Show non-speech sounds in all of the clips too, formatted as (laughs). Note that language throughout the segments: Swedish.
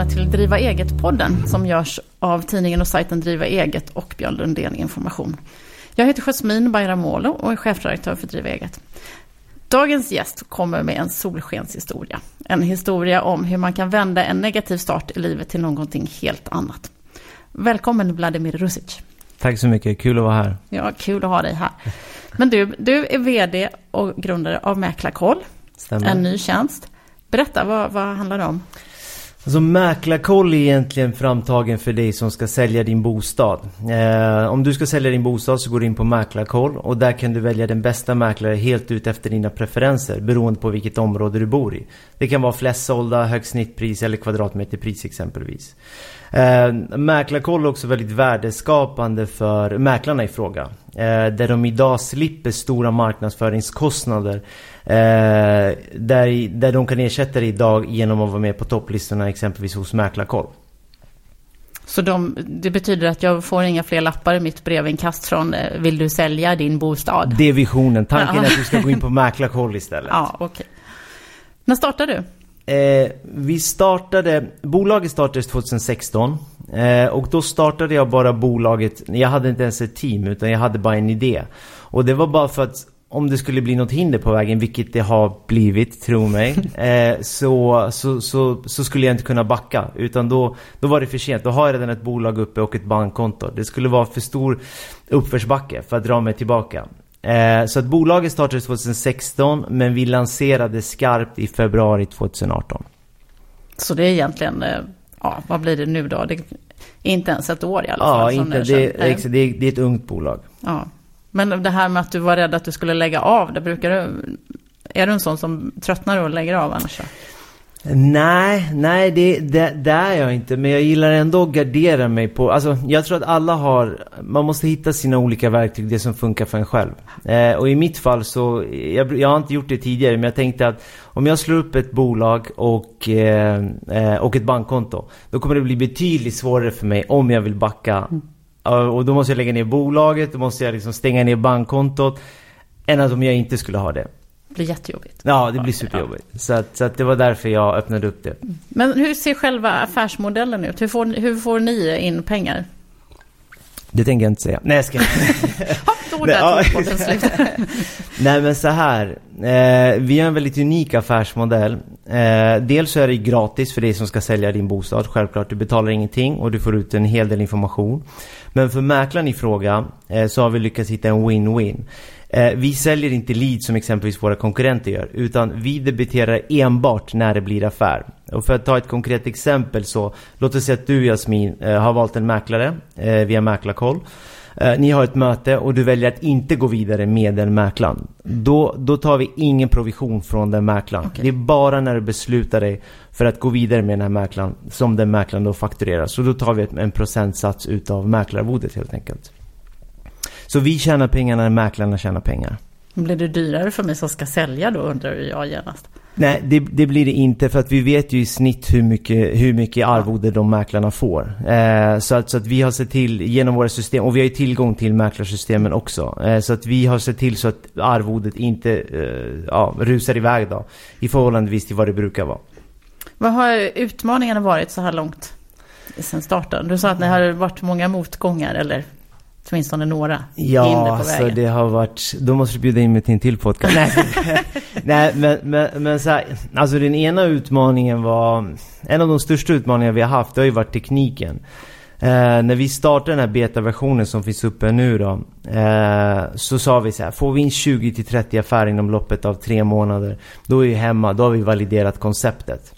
välkomna till Driva Eget-podden som görs av tidningen och sajten Driva Eget och Björn Lundén Information. Jag heter Jasmin Bayramoglu och är chefredaktör för Driva Eget. Dagens gäst kommer med en solskenshistoria. En historia om hur man kan vända en negativ start i livet till någonting helt annat. Välkommen Vladimir Rusic. Tack så mycket, kul att vara här. Ja, kul att ha dig här. Men du, du är vd och grundare av Mäklarkoll. Stämmer. En ny tjänst. Berätta, vad, vad handlar det om? Alltså Mäklarkoll är egentligen framtagen för dig som ska sälja din bostad. Eh, om du ska sälja din bostad så går du in på Mäklarkoll och där kan du välja den bästa mäklare helt ut efter dina preferenser beroende på vilket område du bor i. Det kan vara flest sålda, högst snittpris eller kvadratmeterpris exempelvis. Eh, mäklarkoll är också väldigt värdeskapande för mäklarna i fråga. Eh, där de idag slipper stora marknadsföringskostnader. Eh, där, där de kan ersätta det idag genom att vara med på topplistorna exempelvis hos Mäklarkoll. Så de, det betyder att jag får inga fler lappar i mitt brevinkast från eh, Vill du sälja din bostad? Det är visionen. Tanken är att du ska gå in på Mäklarkoll istället. (laughs) Ja. Okay. När startade du? Eh, vi startade, bolaget startades 2016 eh, och då startade jag bara bolaget, jag hade inte ens ett team utan jag hade bara en idé. Och det var bara för att om det skulle bli något hinder på vägen, vilket det har blivit, tro mig, (laughs) eh, så, så, så, så, skulle jag inte kunna backa. Utan då, då var det för sent. Då har jag redan ett bolag uppe och ett bankkonto. Det skulle vara för stor uppförsbacke för att dra mig tillbaka. Eh, så att bolaget startade 2016 men vi lanserade skarpt i februari 2018. Så det är egentligen, eh, ja vad blir det nu då? Det är inte ens ett år i alla fall. Ja, inte, det, det, det, är, det är ett ungt bolag. Ja. Men det här med att du var rädd att du skulle lägga av, det brukar du... Är du en sån som tröttnar och lägger av annars? Nej, nej det, det, det, är jag inte. Men jag gillar ändå att gardera mig på... Alltså, jag tror att alla har... Man måste hitta sina olika verktyg, det som funkar för en själv. Eh, och i mitt fall så... Jag, jag, har inte gjort det tidigare, men jag tänkte att om jag slår upp ett bolag och, eh, eh och ett bankkonto, då kommer det bli betydligt svårare för mig om jag vill backa. Mm. Och då måste jag lägga ner bolaget, då måste jag liksom stänga ner bankkontot. Än att om jag inte skulle ha det. Det blir jättejobbigt. Ja, det blir superjobbigt. Så, att, så att det var därför jag öppnade upp det. Men hur ser själva affärsmodellen ut? Hur får, hur får ni in pengar? Det tänker jag inte säga. Nej, jag ska (laughs) Hopp, Nej, ja. (laughs) Nej, men så här. Eh, vi har en väldigt unik affärsmodell. Eh, dels så är det gratis för dig som ska sälja din bostad. Självklart, du betalar ingenting och du får ut en hel del information. Men för mäklaren i fråga eh, så har vi lyckats hitta en win-win. Eh, vi säljer inte lead som exempelvis våra konkurrenter gör, utan vi debiterar enbart när det blir affär. Och för att ta ett konkret exempel så, låt oss säga att du Jasmin eh, har valt en mäklare eh, via Mäklarkoll. Eh, ni har ett möte och du väljer att inte gå vidare med den mäklaren. Då, då tar vi ingen provision från den mäklaren. Okay. Det är bara när du beslutar dig för att gå vidare med den här mäklaren som den mäklaren då fakturerar. Så då tar vi en procentsats utav mäklararvodet helt enkelt. Så vi tjänar pengar när mäklarna tjänar pengar. Blir det dyrare för mig som ska sälja då undrar jag genast? Nej, det, det, blir det inte för att vi vet ju i snitt hur mycket, hur mycket arvode de mäklarna får. Eh, så, att, så att vi har sett till genom våra system, och vi har ju tillgång till mäklarsystemen också. Eh, så att vi har sett till så att arvodet inte eh, ja, rusar iväg då. I förhållandevis till vad det brukar vara. Vad har utmaningarna varit så här långt? Sen starten? Du sa att det har varit många motgångar eller åtminstone några ja, på alltså, vägen. Ja, det har varit... Då måste du bjuda in mig till en till podcast. Nej, (laughs) Nej men, men, men så här, alltså den ena utmaningen var... En av de största utmaningarna vi har haft, det har ju varit tekniken. Eh, när vi startade den här betaversionen som finns uppe nu då. Eh, så sa vi så här, får vi in 20-30 affärer inom loppet av tre månader. Då är vi hemma, då har vi validerat konceptet.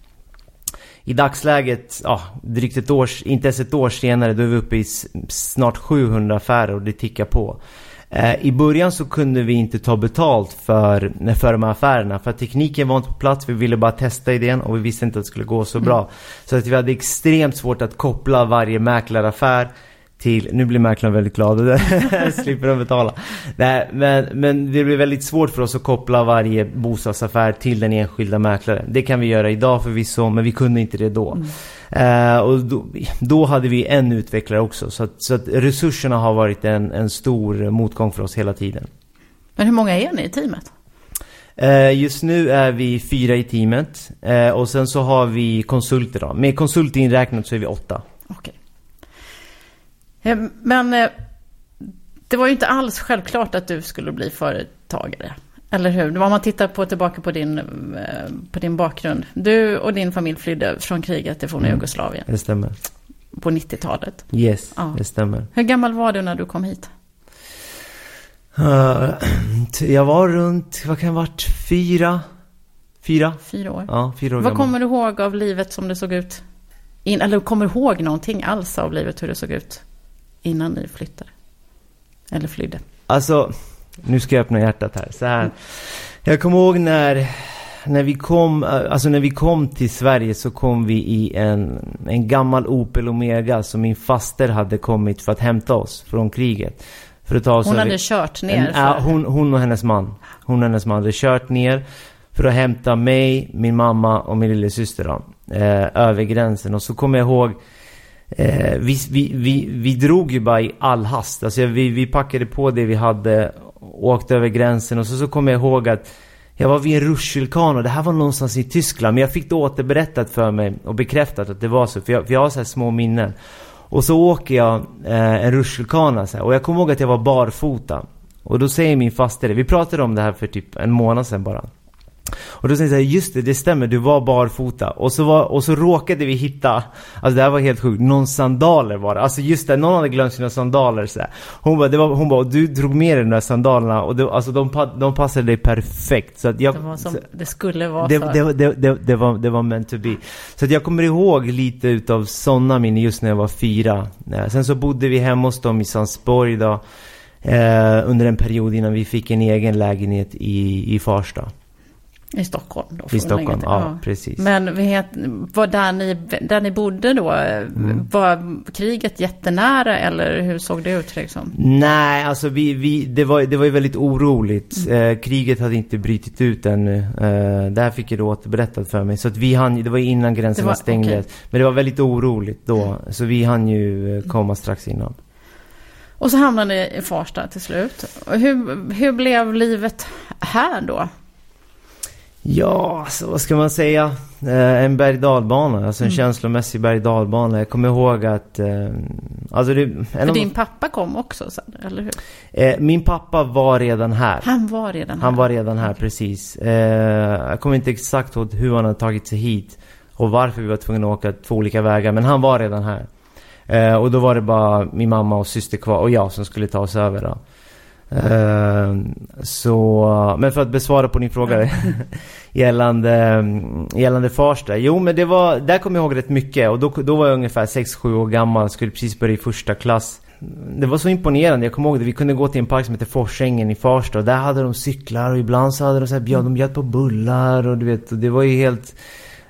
I dagsläget, ja, drygt ett år, inte ens ett år senare, då är vi uppe i snart 700 affärer och det tickar på. Eh, I början så kunde vi inte ta betalt för, för de här affärerna för tekniken var inte på plats, vi ville bara testa idén och vi visste inte att det skulle gå så bra. Mm. Så att vi hade extremt svårt att koppla varje mäklaraffär till, nu blir mäklaren väldigt glad, (laughs) (laughs) slipper de betala. Nej, men, men det blir väldigt svårt för oss att koppla varje bostadsaffär till den enskilda mäklaren. Det kan vi göra idag förvisso, men vi kunde inte det då. Mm. Uh, och då, då, hade vi en utvecklare också, så att, så att resurserna har varit en, en stor motgång för oss hela tiden. Men hur många är ni i teamet? Eh, just nu är vi fyra i teamet. Eh, och sen så har vi konsulter då. Med konsulter inräknat så är vi åtta. Okej. Eh, Men eh, det var ju inte alls självklart att du skulle bli företagare. Eller hur? Om man tittar på, tillbaka på din, eh, på din bakgrund. Du och din familj flydde från kriget i forna Mm. Jugoslavien Det stämmer. på 90-talet. Yes, Ja. det stämmer. Hur gammal var du när du kom hit? Eh, jag var runt, vad kan jag varit? Fyra? Fyra? Fyra år. Ja, fyra år Vad gammal. kommer du ihåg av livet som det såg ut? In, eller kommer du ihåg någonting alls av livet hur det såg ut innan ni flyttade? Eller flydde? Alltså, nu ska jag öppna hjärtat här. Så här. Jag kommer ihåg när, när vi kom, alltså när vi kom till Sverige så kom vi i en, en gammal Opel Omega som min faster hade kommit för att hämta oss från kriget. För att ta oss Hon hade kört ner. En, för- hon, hon och hennes man. Hon och hennes man hade kört ner för att hämta mig, min mamma och min lillasyster eh, över gränsen. Och så kommer jag ihåg Eh, vi, vi, vi, vi drog ju bara i all hast. Alltså vi, vi packade på det vi hade, åkte över gränsen och så, så kommer jag ihåg att jag var vid en rutschkana och det här var någonstans i Tyskland. Men jag fick det återberättat för mig och bekräftat att det var så. För jag, för jag har så här små minnen. Och så åker jag eh, en rutschkana och jag kommer ihåg att jag var barfota. Och då säger min faster det. Vi pratade om det här för typ en månad sedan bara. Och då säger jag så här, just det, det stämmer, du var barfota. Och så, var, och så råkade vi hitta, alltså det här var helt sjukt, någon sandaler var det. Alltså just det, någon hade glömt sina sandaler så här. Hon bara, det var, hon bara, du drog med dig de där sandalerna och det, alltså de, de passade dig perfekt. Så att jag, Det var som det skulle vara det, det, det, det, det, var, det var meant to be. Så att jag kommer ihåg lite utav sådana minnen just när jag var fyra. Eh, Sen så bodde vi hemma hos dem i Sandsborg då. Eh, under en period innan vi fick en egen lägenhet i, i Farsta. I Stockholm då. I Stockholm, till. ja, precis. Men vet, var där ni, där ni bodde då, Mm. var kriget jättenära eller hur såg det ut liksom? Nej, alltså vi, vi, det, var, det var ju väldigt oroligt. Eh, kriget hade inte brutit ut ännu. Eh, det här fick jag då återberättat för mig. Så att vi hann, det var innan gränserna var- stängdes. okej. Men det var väldigt oroligt då. Så vi hann ju eh, komma strax innan. Och så hamnade ni i Farsta till slut. Hur, hur blev livet här då? Ja, alltså, vad ska man säga? Eh, en berg dalbana alltså en Mm. känslomässig berg dalbana Jag kommer ihåg att... Eh, alltså det, För av, din pappa kom också sen, eller hur? eh, min pappa var redan här. Han var redan här. Han var redan här, precis. Eh, jag kommer inte exakt ihåg hur han hade tagit sig hit och varför vi var tvungna att åka två olika vägar, men han var redan här. Eh, och då var det bara min mamma och syster kvar och jag som skulle ta oss över då. Eh, så, men för att besvara på din fråga (laughs) gällande, gällande Farsta. Jo men det var, där kommer jag ihåg rätt mycket och då, då var jag ungefär 6-7 år gammal, skulle precis börja i första klass. Det var så imponerande, jag kommer ihåg det. Vi kunde gå till en park som heter Forsängen i Farsta och där hade de cyklar och ibland så hade de så här, bjöd, de bjöd på bullar och du vet, och det var ju helt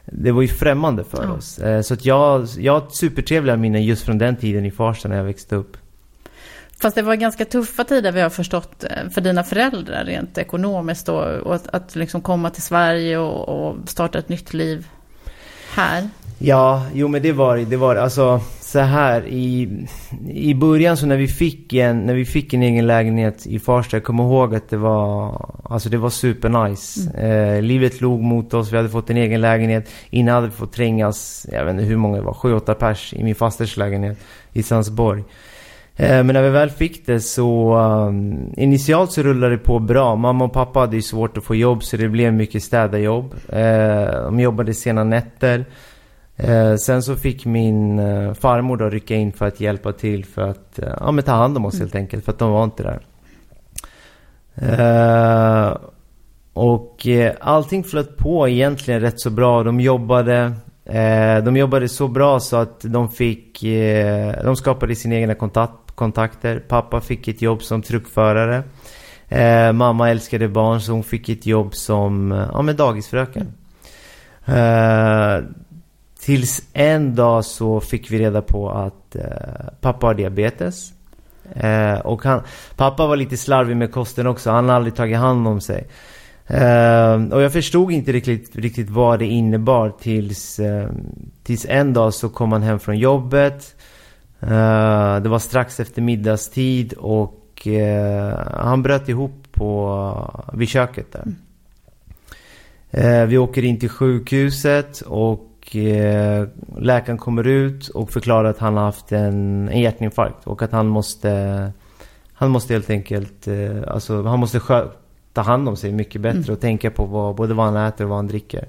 det var ju främmande för Ja. oss. Eh, Så att jag, jag har supertrevliga minnen just från den tiden i Farsta när jag växte upp. Fast det var ganska tuffa tider vi har förstått eh, för dina föräldrar rent ekonomiskt och, och att, att liksom komma till Sverige och, och starta ett nytt liv här. Ja, jo men det var det. var. Alltså så här i, i början så när vi fick en, när vi fick en egen lägenhet i Farsta, jag kommer ihåg att det var, alltså det var supernice. Eh, livet låg mot oss, vi hade fått en egen lägenhet. Innan hade vi fått trängas, jag vet inte hur många det var, sju, åtta pers i min fasters lägenhet i Sandsborg. Eh, Men när vi väl fick det så um, initialt så rullade det på bra. Mamma och pappa hade ju svårt att få jobb så det blev mycket städarjobb. Eh, de jobbade sena nätter. Eh, sen så fick min eh, farmor då rycka in för att hjälpa till för att ja, men ta hand om oss helt enkelt för att de var inte där. Och allting flöt på egentligen rätt så bra. De jobbade de jobbade så bra så att de fick De skapade sina egna kontakt, kontakter. Pappa fick ett jobb som truckförare. Eh, mamma älskade barn så hon fick ett jobb som eh, ja, men dagisfröken. Eh, tills en dag så fick vi reda på att eh, pappa har diabetes. Eh, och han, pappa var lite slarvig med kosten också. Han har aldrig tagit hand om sig. Eh, och jag förstod inte riktigt, riktigt vad det innebar tills, eh, tills en dag så kom han hem från jobbet. Eh, det var strax efter middagstid och eh, han bröt ihop på, vid köket där. Eh, vi åker in till sjukhuset och läkaren kommer ut och förklarar att han har haft en, en hjärtinfarkt och att han måste han måste helt enkelt, alltså han måste ta hand om sig mycket bättre mm. och tänka på vad, både vad han äter och vad han dricker.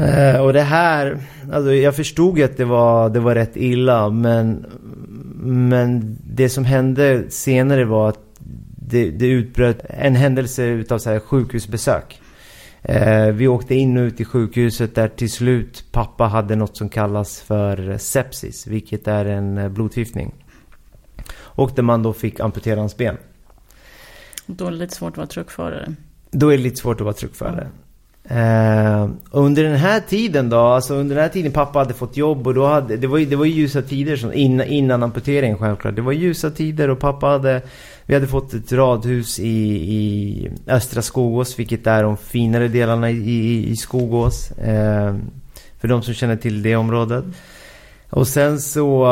Uh, och det här, alltså jag förstod att det var, det var rätt illa men, men det som hände senare var att det, det utbröt en händelse utav så här sjukhusbesök. Uh, vi åkte in och ut i sjukhuset där till slut pappa hade något som kallas för sepsis, vilket är en blodförgiftning. Och där man då fick amputera hans ben. Då är det lite svårt att vara truckförare. Då är det lite svårt att vara truckförare. Ja. Under den här tiden då, alltså under den här tiden pappa hade fått jobb och då hade, det var ju, det var ljusa tider som, innan, innan amputeringen självklart. Det var ljusa tider och pappa hade, vi hade fått ett radhus i, i östra Skogås, vilket är de finare delarna i, i, i Skogås. Uh, för de som känner till det området. Och sen så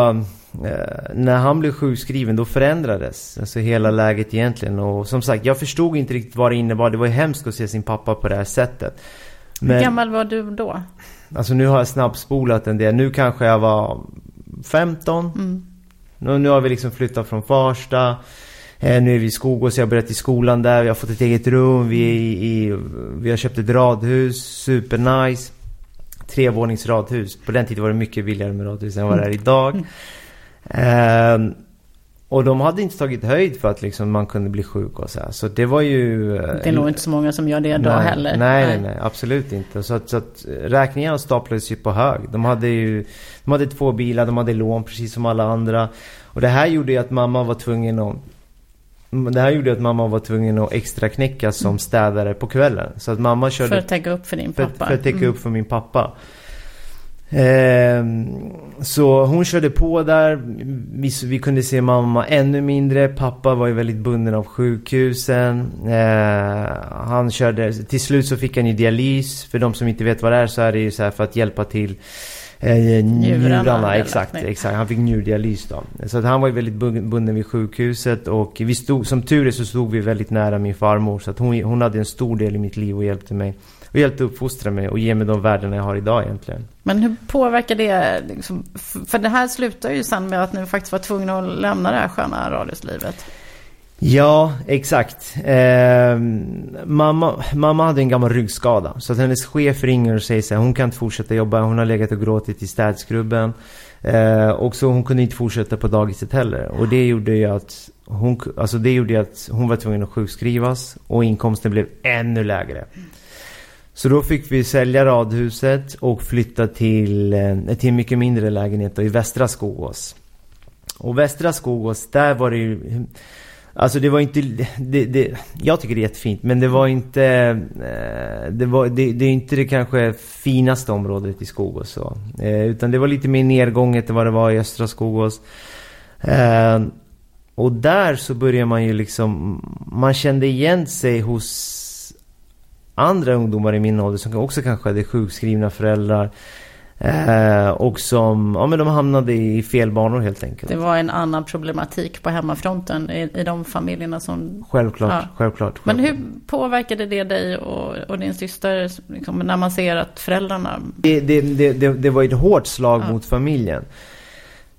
när han blev sjukskriven då förändrades alltså hela läget egentligen. Och som sagt, jag förstod inte riktigt vad det innebar. Det var ju hemskt att se sin pappa på det här sättet. Men, Hur gammal var du då? Alltså nu har jag snabbspolat en del. Nu kanske jag var 15. Mm. Nu, nu har vi liksom flyttat från Farsta. Eh, nu är vi i Skogås, jag har börjat i skolan där. Vi har fått ett eget rum. Vi, i, i, vi har köpt ett radhus, supernice. Trevåningsradhus. På den tiden var det mycket billigare med radhus än vad det är idag. Mm. Eh, och de hade inte tagit höjd för att liksom man kunde bli sjuk och så här. Så det var ju... Eh, det är nog inte så många som gör det nej, heller. Nej, nej, nej, absolut inte. Så att, så att räkningarna staplades ju på hög. De hade ju... De hade två bilar, de hade lån precis som alla andra. Och det här gjorde ju att mamma var tvungen att... Det här gjorde att mamma var tvungen att extra knäcka som mm. städare på kvällen. Så att mamma körde... För att täcka upp för din pappa. För, för att täcka mm. upp för min pappa. Eh, så hon körde på där. Vi, vi, kunde se mamma ännu mindre. Pappa var ju väldigt bunden av sjukhusen. Eh, han körde, till slut så fick han ju dialys. För de som inte vet vad det är så är det ju så här för att hjälpa till eh, njurarna. njurarna exakt, exakt. Han fick njurdialys då. Så att han var ju väldigt bunden vid sjukhuset. Och vi stod, som tur är så stod vi väldigt nära min farmor. Så att hon, hon hade en stor del i mitt liv och hjälpte mig och hjälpt att uppfostra mig och ge mig de värdena jag har idag egentligen. Men hur påverkar det, liksom, för det här slutar ju sen med att ni faktiskt var tvungna att lämna det här sköna radioslivet. Ja, exakt. Eh, mamma, mamma hade en gammal ryggskada. Så att hennes chef ringer och säger så här, hon kan inte fortsätta jobba. Hon har legat och gråtit i städskrubben. Eh, och så hon kunde inte fortsätta på dagiset heller. Och det gjorde ju att hon, alltså det gjorde att hon var tvungen att sjukskrivas. Och inkomsten blev ännu lägre. Så då fick vi sälja radhuset och flytta till, eh, till en mycket mindre lägenhet i Västra Skogås. Och Västra Skogås, där var det ju... Alltså det var inte... Det, det, jag tycker det är jättefint, men det var inte... Eh, det, var, det, det är inte det kanske finaste området i Skogås. Så. Eh, utan det var lite mer nedgånget än vad det var i Östra Skogås. Och där så började man ju liksom... Man kände igen sig hos andra ungdomar i min ålder som också kanske hade sjukskrivna föräldrar. Eh, och som, ja men de hamnade i fel banor helt enkelt. Det var en annan problematik på hemmafronten i, i de familjerna som... Självklart, ja. självklart, självklart, Men hur påverkade det dig och, och din syster liksom, när man ser att föräldrarna... Det, det, det, det, var ett hårt slag ja. mot familjen.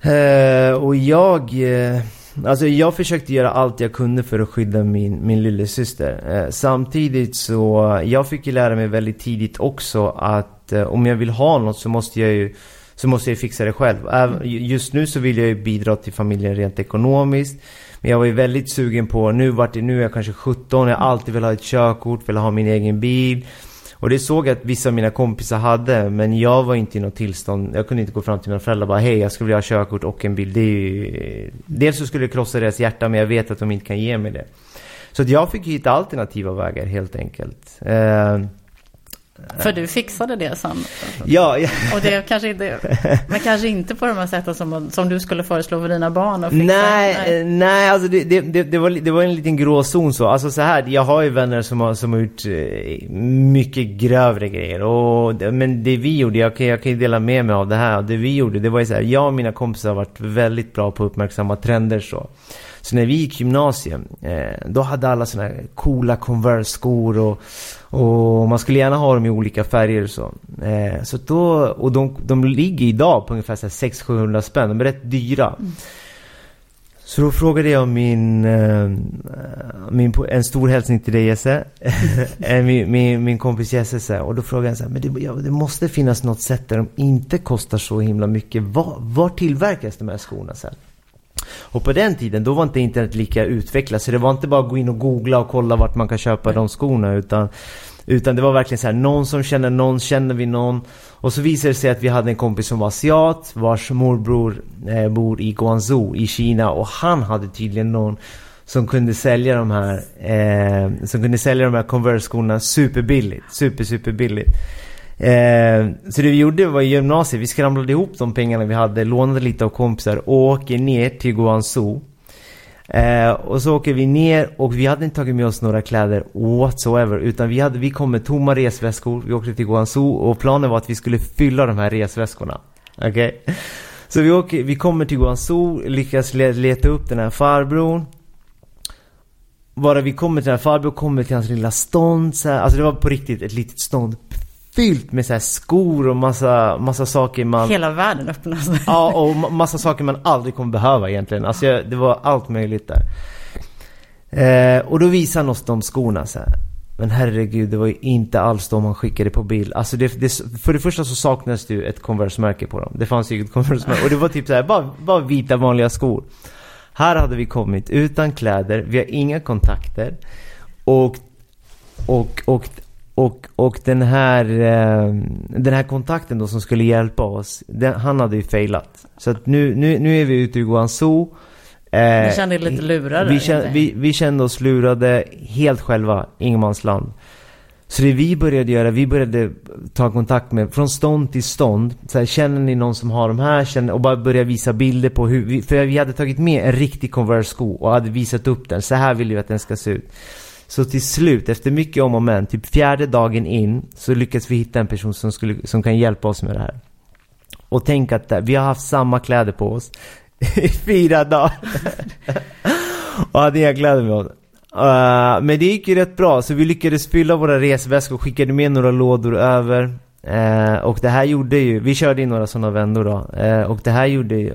Eh, och jag... Eh, Alltså jag försökte göra allt jag kunde för att skydda min, min lillasyster. Eh, samtidigt så, jag fick ju lära mig väldigt tidigt också att eh, om jag vill ha något så måste jag ju så måste jag fixa det själv. Även, just nu så vill jag ju bidra till familjen rent ekonomiskt. Men jag var ju väldigt sugen på, nu vart det, nu är jag kanske 17, jag har alltid velat ha ett körkort, velat ha min egen bil. Och det såg jag att vissa av mina kompisar hade, men jag var inte i något tillstånd. Jag kunde inte gå fram till mina föräldrar och bara hej, jag skulle vilja ha körkort och en bil. Det är ju... Dels så skulle det krossa deras hjärta, men jag vet att de inte kan ge mig det. Så att jag fick hitta alternativa vägar helt enkelt. Eh, för du fixade det sen? Ja. ja. Och det kanske inte, men kanske inte på de här sätten som, som du skulle föreslå för dina barn att fixa? Nej, nej, nej alltså det, det, det, det, var, det var en liten gråzon så. Alltså så här, jag har ju vänner som har, som har gjort eh, mycket grövre grejer. Och, men det vi gjorde, jag kan, jag kan ju dela med mig av det här. Det vi gjorde, det var ju så här, jag och mina kompisar har varit väldigt bra på att uppmärksamma trender så. Så när vi gick gymnasiet, eh, då hade alla såna här coola Converse-skor och, och man skulle gärna ha dem i olika färger och så. Eh, så då, och de, de ligger idag på ungefär 600-700 spänn, de är rätt dyra. Mm. Så då frågade jag min, eh, min en stor hälsning till dig Jesse, (laughs) eh, min, min, min kompis Jesse och då frågade jag så här, men det, ja, det, måste finnas något sätt där de inte kostar så himla mycket. Var, var tillverkas de här skorna sen? Och på den tiden, då var inte internet lika utvecklat, så det var inte bara att gå in och googla och kolla vart man kan köpa de skorna, utan utan det var verkligen så här, någon som känner någon, känner vi någon. Och så visade det sig att vi hade en kompis som var asiat, vars morbror eh, bor i Guangzhou i Kina. Och han hade tydligen någon som kunde sälja de här, eh, som kunde sälja de här Converse-skorna superbilligt. Super, superbilligt. Eh, så det vi gjorde var i gymnasiet, vi skramlade ihop de pengarna vi hade, lånade lite av kompisar och åker ner till Guangzhou. Eh, och så åker vi ner och vi hade inte tagit med oss några kläder whatsoever utan vi, hade, vi kom med tomma resväskor, vi åkte till Guangzhou och planen var att vi skulle fylla de här resväskorna. Okej? Okay? Så vi, åker, vi kommer till Guangzhou, lyckas leta upp den här farbrorn. Bara vi kommer till den här farbrorn, kommer till hans lilla stånd så här. Alltså det var på riktigt ett litet stånd fyllt med så här skor och massa, massa saker man... Hela världen öppnas. ja, och massa saker man aldrig kommer behöva egentligen. Alltså jag, det var allt möjligt där. Eh, och då visade han oss de skorna så här. Men herregud, det var ju inte alls de man skickade på bild. Alltså det, det, för det första så saknades det ju ett Converse-märke på dem. Det fanns ju ett Converse-märke. Och det var typ så här, bara, bara vita vanliga skor. Här hade vi kommit utan kläder, vi har inga kontakter. Och, och, och och, och den här, eh, den här kontakten då som skulle hjälpa oss, den, han hade ju failat. Så att nu, nu, nu är vi ute i Guangzhou. Eh, ni kände lite lurade? Vi kände, vi, vi kände oss lurade helt själva, ingenmansland. Så det vi började göra, vi började ta kontakt med, från stånd till stånd. Så här, känner ni någon som har de här? Känner, och bara börja visa bilder på hur, vi, för vi hade tagit med en riktig Converse-sko och hade visat upp den. Så här vill vi att den ska se ut. Så till slut, efter mycket om och men, typ fjärde dagen in, så lyckades vi hitta en person som, skulle, som kan hjälpa oss med det här. Och tänk att eh, vi har haft samma kläder på oss (laughs) i fyra dagar. (laughs) och hade inga kläder med oss. Uh, men det gick ju rätt bra, så vi lyckades fylla våra resväskor och skickade med några lådor över. Eh, och det här gjorde ju, vi körde ju några sådana vändor då. Eh, och det här gjorde ju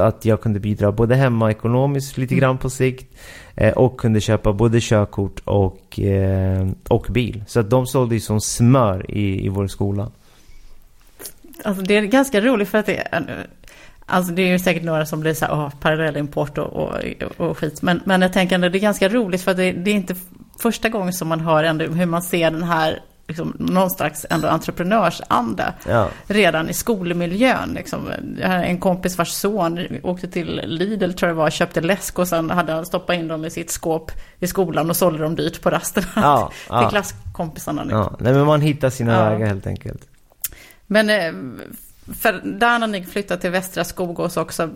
att jag kunde bidra både hemma ekonomiskt lite grann på sikt. Eh, och kunde köpa både körkort och, eh, och bil. Så att de sålde ju som smör i, i vår skola. Alltså det är ganska roligt för att det Alltså det är ju säkert några som blir så här, oh, parallellimport och, och, och skit. Men, men jag tänker att det är ganska roligt för att det, det är inte första gången som man hör ändå hur man ser den här liksom, någon slags ändå entreprenörsanda ja. redan i skolmiljön. Liksom. Jag har en kompis vars son åkte till Lidl, tror jag var, köpte läsk och sen hade han stoppat in dem i sitt skåp i skolan och sålde dem dyrt på rasterna ja, till (laughs) ja. klasskompisarna. Ja. Nej, men man hittar sina vägar helt enkelt. Men eh, för där när ni flyttade till Västra Skogås också,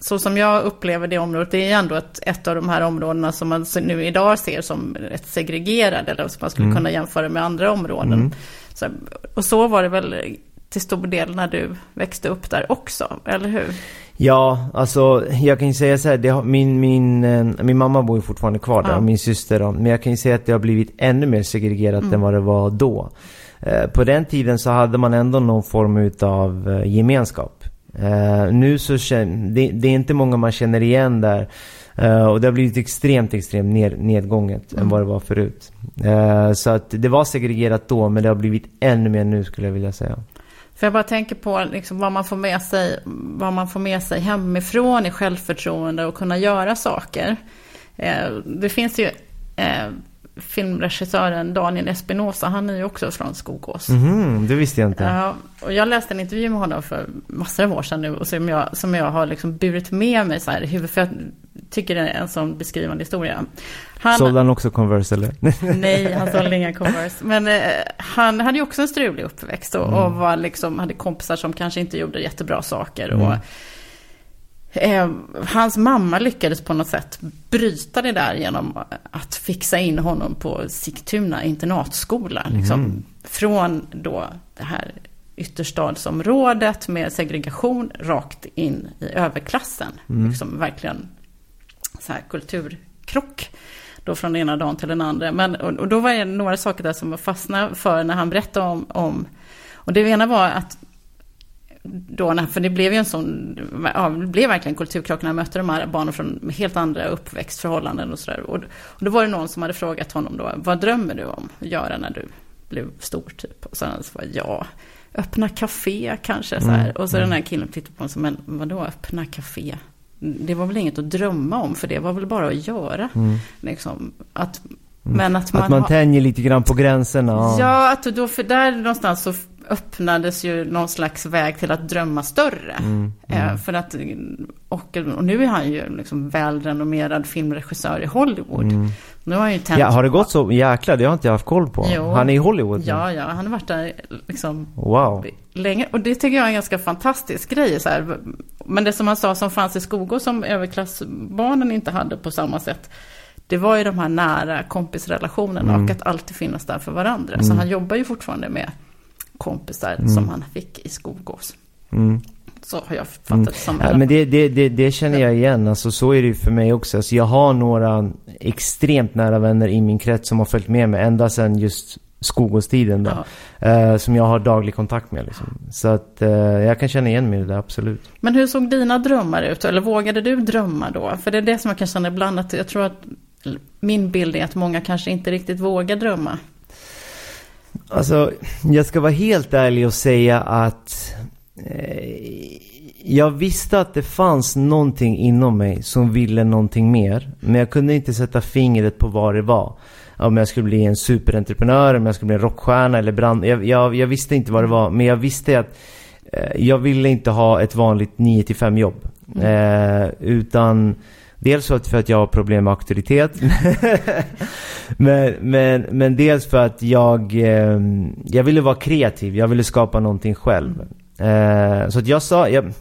så som jag upplever det området, det är ändå ett, ett av de här områdena som man nu idag ser som ett segregerade, eller som man skulle mm. kunna jämföra med andra områden. Mm. Så, och så var det väl till stor del när du växte upp där också, eller hur? Ja, alltså jag kan ju säga så här, det min, min, eh, min mamma bor ju fortfarande kvar där, ja. och min syster då, men jag kan ju säga att det har blivit ännu mer segregerat mm. än vad det var då. Eh, på den tiden så hade man ändå någon form av eh, gemenskap. Uh, nu så känner, det, det, är inte många man känner igen där. Uh, och det har blivit extremt, extremt ned, nedgånget mm. än vad det var förut. Uh, så att det var segregerat då, men det har blivit ännu mer nu skulle jag vilja säga. För jag bara tänker på liksom vad, man får med sig, vad man får med sig hemifrån i självförtroende och kunna göra saker. det finns ju filmregissören Daniel Espinosa, han är ju också från Skogås. Mm, det visste jag inte. Ja, och jag läste en intervju med honom för massor av år sedan nu, och som jag, som jag har liksom burit med mig så här i huvudet, för jag tycker det är en sån beskrivande historia. Han, sålde han också Converse eller? (laughs) nej, han sålde inga Converse. Men eh, han hade ju också en strulig uppväxt och, mm. och, var liksom, hade kompisar som kanske inte gjorde jättebra saker. Mm. Eh, hans mamma lyckades på något sätt bryta det där genom att fixa in honom på Sigtuna internatskola. Liksom, mm. Från då det här ytterstadsområdet med segregation rakt in i överklassen. Mm. Liksom verkligen så här kulturkrock. Då från den ena dagen till den andra. Men, och, och då var det några saker där som jag fastnade för när han berättade om, om och det ena var att då, för det blev ju en sån, ja, det blev verkligen kulturkrock när jag mötte de här barnen från helt andra uppväxtförhållanden och sådär. Och, och då var det någon som hade frågat honom då, vad drömmer du om att göra när du blev stor typ? Och så han svarade, ja, öppna café kanske så här. Mm. Och så den här mm. killen tittade på honom som, men vadå öppna café? Det var väl inget att drömma om, för det var väl bara att göra. Mm. Liksom, att, men att man, att man tänjer lite grann på gränserna. Ja, att då, för där någonstans så öppnades ju någon slags väg till att drömma större. Mm, mm. Eh, för att, och, och, nu är han ju liksom välrenommerad filmregissör i Hollywood. Mm. Nu har, han ju tänt ja, har det gått så jäkla? Det har inte jag haft koll på. Jo. Han är i Hollywood nu. Ja, ja, han har varit där liksom wow. länge. Och det tycker jag är en ganska fantastisk grej. Så här. Men det som han sa som fanns i Skogås som överklassbarnen inte hade på samma sätt. Det var ju de här nära kompisrelationerna mm. och att alltid finnas där för varandra. Så mm. han jobbar ju fortfarande med kompisar mm. som han fick i Skogås. Mm. Så har jag fattat mm. som. Ja, men det, det, det, det, känner jag igen. Alltså, så är det ju för mig också. Alltså, jag har några extremt nära vänner i min krets som har följt med mig ända sedan just Skogåstiden. Då, ja. eh, som jag har daglig kontakt med. Liksom. Så att eh, jag kan känna igen mig i det, absolut. Men hur såg dina drömmar ut? Eller vågade du drömma då? För det är det som jag kan känna ibland att jag tror att min bild är att många kanske inte riktigt vågar drömma. Alltså, jag ska vara helt ärlig och säga att eh, jag visste att det fanns någonting inom mig som ville någonting mer. Men jag kunde inte sätta fingret på vad det var. Om jag skulle bli en superentreprenör, om jag skulle bli en rockstjärna eller brand... Jag, jag, jag visste inte vad det var. Men jag visste att eh, jag ville inte ha ett vanligt 9 5 jobb. Mm. Eh, utan Dels för att jag har problem med auktoritet. (laughs) men, men, men dels för att jag, eh, jag ville vara kreativ. Jag ville skapa någonting själv. Eh, så att jag sa, jag,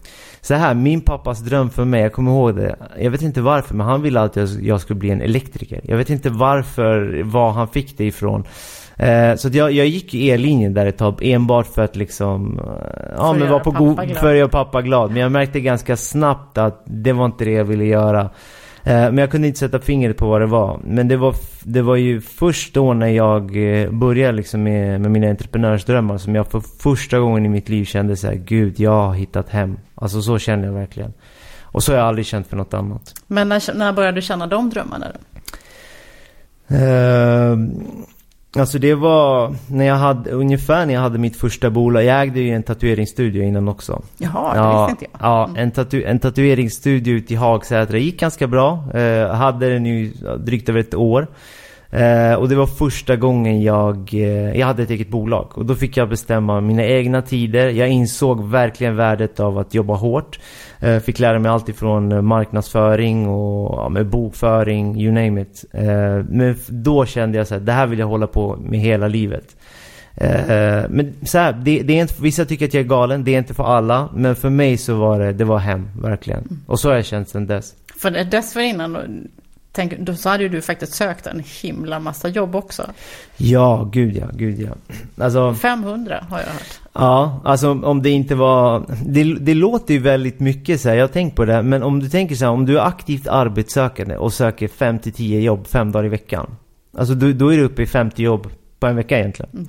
så här, min pappas dröm för mig, jag kommer ihåg det. Jag vet inte varför, men han ville alltid att jag skulle bli en elektriker. Jag vet inte varför, var han fick det ifrån. Eh, så jag, jag gick E-linjen där ett tag enbart för att liksom... Eh, ja, men vara på god... För att göra pappa glad. Men jag märkte ganska snabbt att det var inte det jag ville göra. Eh, men jag kunde inte sätta fingret på vad det var. Men det var, det var ju först då när jag eh, började liksom med, med mina entreprenörsdrömmar som jag för första gången i mitt liv kände så här, Gud, jag har hittat hem. Alltså så känner jag verkligen. Och så har jag aldrig känt för något annat. Men när, när började du känna de drömmarna då? Uh, Alltså det var när jag hade, ungefär när jag hade mitt första bolag. Jag ägde ju en tatueringsstudio innan också. Jaha, det visste inte jag. Ja, en, tatu en tatueringsstudio ute i Hagsätra. gick ganska bra. Eh, hade den ju drygt över ett år. Eh, och det var första gången jag, eh, jag hade ett eget bolag. Och då fick jag bestämma mina egna tider. Jag insåg verkligen värdet av att jobba hårt. Eh, fick lära mig allt ifrån eh, marknadsföring och ja, med bokföring, you name it. Eh, men då kände jag att det här vill jag hålla på med hela livet. Eh, men så här, det, det, är inte, vissa tycker att jag är galen, det är inte för alla. Men för mig så var det, det var hem, verkligen. Och så har jag känt sedan dess. För dessförinnan, Tänk, då så hade ju du faktiskt sökt en himla massa jobb också. Ja, gud ja, gud ja. Alltså, 500 har jag hört. Ja, alltså om det inte var... Det, det låter ju väldigt mycket så här, jag har tänkt på det. Men om du tänker så här, om du är aktivt arbetssökande och söker 5-10 jobb fem dagar i veckan. Alltså då, då är du uppe i 50 jobb på en vecka egentligen. Mm.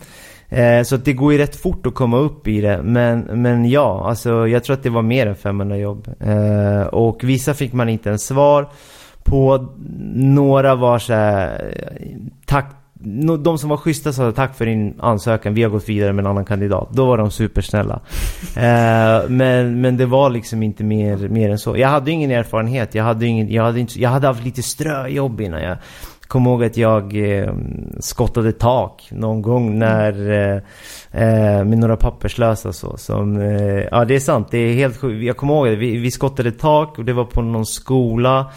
Eh, så det går ju rätt fort att komma upp i det. Men, men ja, alltså jag tror att det var mer än 500 jobb. Eh, och vissa fick man inte ens svar på. Några var så här, tack de som var schyssta sa tack för din ansökan, vi har gått vidare med en annan kandidat. Då var de supersnälla. (laughs) eh, men, men det var liksom inte mer, mer än så. Jag hade ingen erfarenhet. Jag hade, ingen, jag hade, inte, jag hade haft lite ströjobb innan jag kom ihåg att jag eh, skottade tak någon gång när eh, eh, med några papperslösa så som, eh, ja det är sant, det är helt sjukt. Jag kommer ihåg det, vi, vi skottade tak och det var på någon skola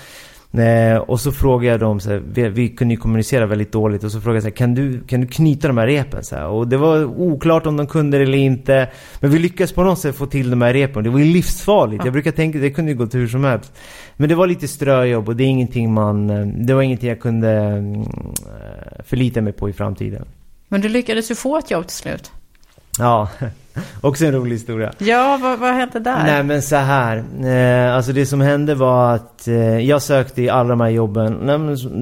Eh, och så frågade jag dem, så här, vi, vi, kunde ju kommunicera väldigt dåligt och så frågade jag så här, kan du, kan du knyta de här repen? Så här, och det var oklart om de kunde det eller inte. Men vi lyckades på något sätt få till de här repen. Det var ju livsfarligt. Ja. Jag brukar tänka, det kunde ju gått hur som helst. Men det var lite ströjobb och det är ingenting man, eh, det var ingenting jag kunde mm, förlita mig på i framtiden. Men du lyckades ju få ett jobb till slut. Ja. (laughs) (laughs) Också en rolig historia. Ja, vad, vad hände där? Nej men så här. Eh, alltså det som hände var att eh, jag sökte i alla de här jobben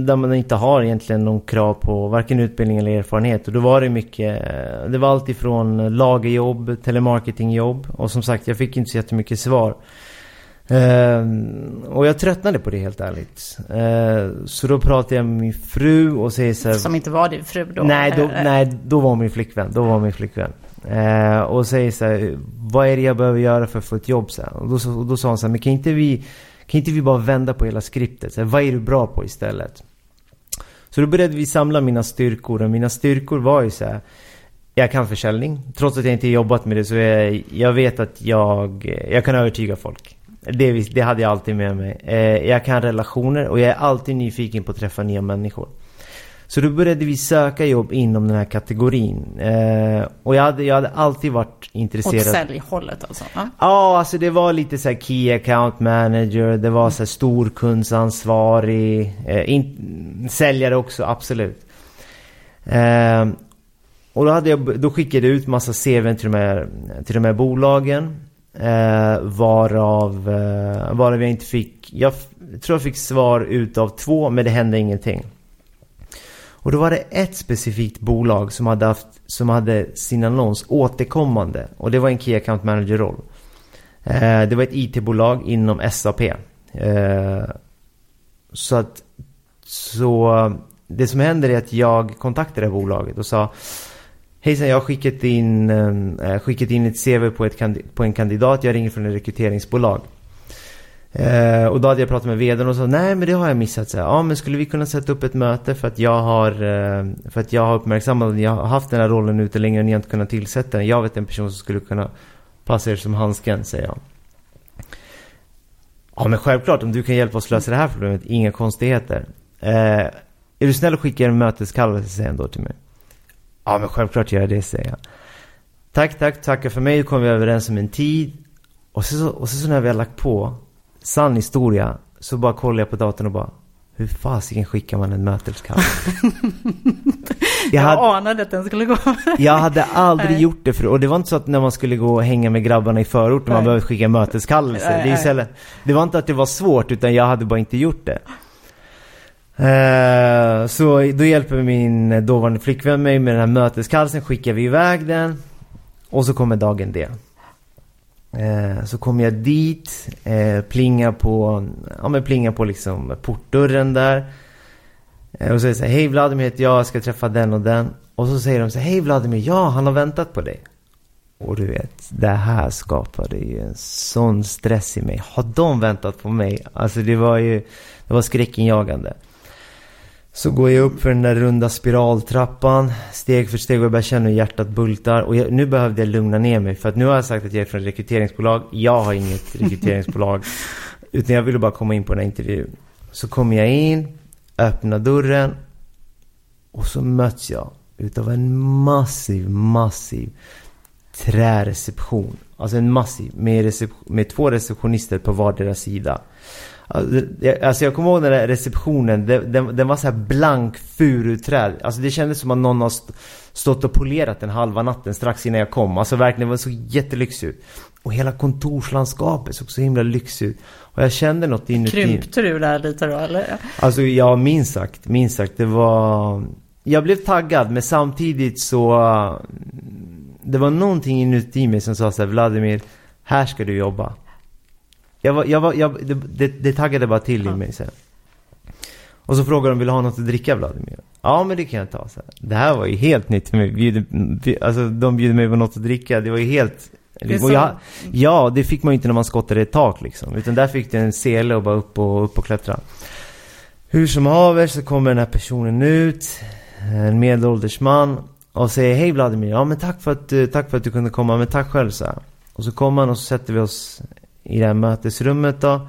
där man inte har egentligen någon krav på varken utbildning eller erfarenhet. Och då var det mycket, eh, det var allt ifrån lagerjobb, telemarketingjobb och som sagt jag fick inte så jättemycket svar. Eh, och jag tröttnade på det helt ärligt. Eh, så då pratade jag med min fru och säger så här, Som inte var din fru då? Nej, då, nej, då var min flickvän. Då var min flickvän. Eh, och säger så här, vad är det jag behöver göra för att få ett jobb? Så här. Och, då, och då sa han så här, men kan inte vi, kan inte vi bara vända på hela skriptet? Så här, vad är du bra på istället? Så då började vi samla mina styrkor och mina styrkor var ju så här, jag kan försäljning. Trots att jag inte jobbat med det så jag, jag vet att jag, jag kan övertyga folk. Det, det hade jag alltid med mig. Eh, jag kan relationer och jag är alltid nyfiken på att träffa nya människor. Så då började vi söka jobb inom den här kategorin. Eh, och jag hade, jag hade alltid varit intresserad. Åt säljhållet alltså? Ja, ah, alltså det var lite så Key Account Manager, det var så här storkundsansvarig, eh, in, säljare också, absolut. Eh, och då, hade jag, då skickade jag ut massa CV till de här, till de här bolagen. Eh, varav, eh, varav jag inte fick, jag tror jag fick svar utav två men det hände ingenting. Och då var det ett specifikt bolag som hade, haft, som hade sin annons återkommande. Och det var en Key Account Manager-roll. Eh, det var ett IT-bolag inom SAP. Eh, så att, så det som händer är att jag kontaktade bolaget och sa Hejsan, jag har skickat in, eh, skickat in ett CV på, ett, på en kandidat. Jag ringer från ett rekryteringsbolag. Eh, och då hade jag pratat med vdn och sa nej men det har jag missat. Så ja men skulle vi kunna sätta upp ett möte för att jag har eh, för att jag har uppmärksammat att jag har haft den här rollen ute länge och ni har inte kunnat tillsätta den. Jag vet en person som skulle kunna passa er som handsken, säger jag. Ja men självklart, om du kan hjälpa oss lösa det här problemet, inga konstigheter. Eh, är du snäll och skickar en möteskallelse, säger han då till mig. Ja men självklart gör jag det, säger jag. Tack, tack, tackar för mig. Då kom vi överens om en tid. Och så, och så, så när vi har lagt på sann historia, så bara kollar jag på datorn och bara hur fasiken skickar man en möteskallelse? (laughs) jag, jag hade, anade att den skulle gå. jag hade aldrig nej. gjort det för och det var inte så att när man skulle gå och hänga med grabbarna i förorten man behövde skicka möteskallelse. Nej, det, är istället, det var inte att det var svårt utan jag hade bara inte gjort det. Uh, så då hjälper min dåvarande flickvän mig med den här möteskallelsen, skickar vi iväg den. Och så kommer dagen D. Eh, så kommer jag dit, eh, plingar på, ja men plingar på liksom portdörren där. Eh, och säger så här, hej Vladimir heter jag, jag ska träffa den och den. Och så säger de så här, hej Vladimir, ja han har väntat på dig. Och du vet, det här skapade ju en sån stress i mig. Har de väntat på mig? Alltså det var ju, det var skräckinjagande. Så går jag upp för den där runda spiraltrappan, steg för steg och jag börjar känna hur hjärtat bultar. Och jag, nu behövde jag lugna ner mig för att nu har jag sagt att jag är från ett rekryteringsbolag. Jag har inget (laughs) rekryteringsbolag. Utan jag ville bara komma in på den här intervjun. Så kommer jag in, öppnar dörren och så möts jag utav en massiv, massiv träreception. Alltså en massiv, med, med två receptionister på vardera sida. Alltså jag kommer ihåg den där receptionen, den, den, var så här blank furuträd. Alltså det kändes som att någon har stått och polerat den halva natten strax innan jag kom. Alltså verkligen, det var så jättelyxigt ut. Och hela kontorslandskapet såg så himla lyxigt ut. Och jag kände något inuti. Krympte du där lite då eller? Alltså ja, minst sagt, minst sagt. Det var... Jag blev taggad men samtidigt så... Det var någonting inuti mig som sa så här, Vladimir, här ska du jobba. Jag var, jag var, jag, det, det, det taggade bara till i mig sen. Och så frågade de, vill du ha något att dricka Vladimir? Ja men det kan jag ta. Så. Det här var ju helt nytt för mig. Bjuder, alltså de bjuder mig på något att dricka. Det var ju helt... Det jag, ja, det fick man ju inte när man skottade ett tak liksom. Utan där fick du en sele och bara upp och, upp och klättra. Hur som haver så kommer den här personen ut. En medelålders man. Och säger, hej Vladimir. Ja men tack för att, tack för att du kunde komma. Men tack själv så här. Och så kommer han och så sätter vi oss i det här mötesrummet då.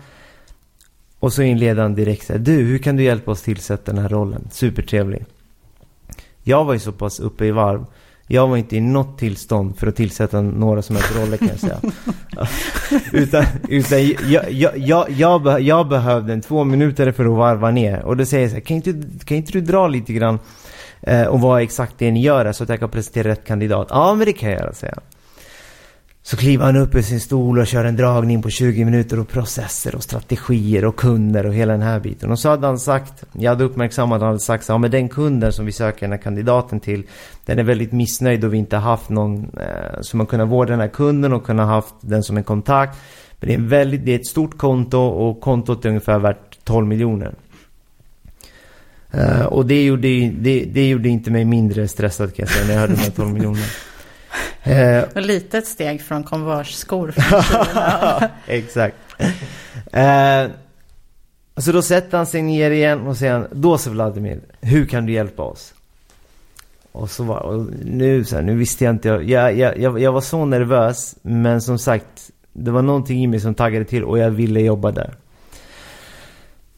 Och så inleder han direkt här, du hur kan du hjälpa oss tillsätta den här rollen? Supertrevlig. Jag var ju så pass uppe i varv. Jag var inte i något tillstånd för att tillsätta några som helst roller kan jag säga. (laughs) utan utan jag, jag, jag, jag, jag behövde en två minuter för att varva ner. Och då säger jag så här, kan inte, kan inte du dra lite grann eh, och vad exakt det ni gör så att jag kan presentera rätt kandidat? Ja men det kan jag göra, säger jag. Så kliver han upp ur sin stol och kör en dragning på 20 minuter och processer och strategier och kunder och hela den här biten. Och så hade han sagt, jag hade uppmärksammat att han hade sagt så ja men den kunden som vi söker den här kandidaten till, den är väldigt missnöjd då vi inte haft någon eh, som har kunnat vårda den här kunden och kunnat haft den som en kontakt. Men det är, en väldigt, det är ett stort konto och kontot är ungefär värt 12 miljoner. Eh, och det gjorde, det, det gjorde inte mig mindre stressad kan jag säga när jag hörde de här 12 miljonerna. Uh, litet steg från Converse-skor. (laughs) Exakt. Uh, så då sätter han sig ner igen och säger då så Vladimir, hur kan du hjälpa oss? Och så var, och nu, så här, nu visste jag inte, jag, jag, jag, jag var så nervös, men som sagt, det var någonting i mig som taggade till och jag ville jobba där.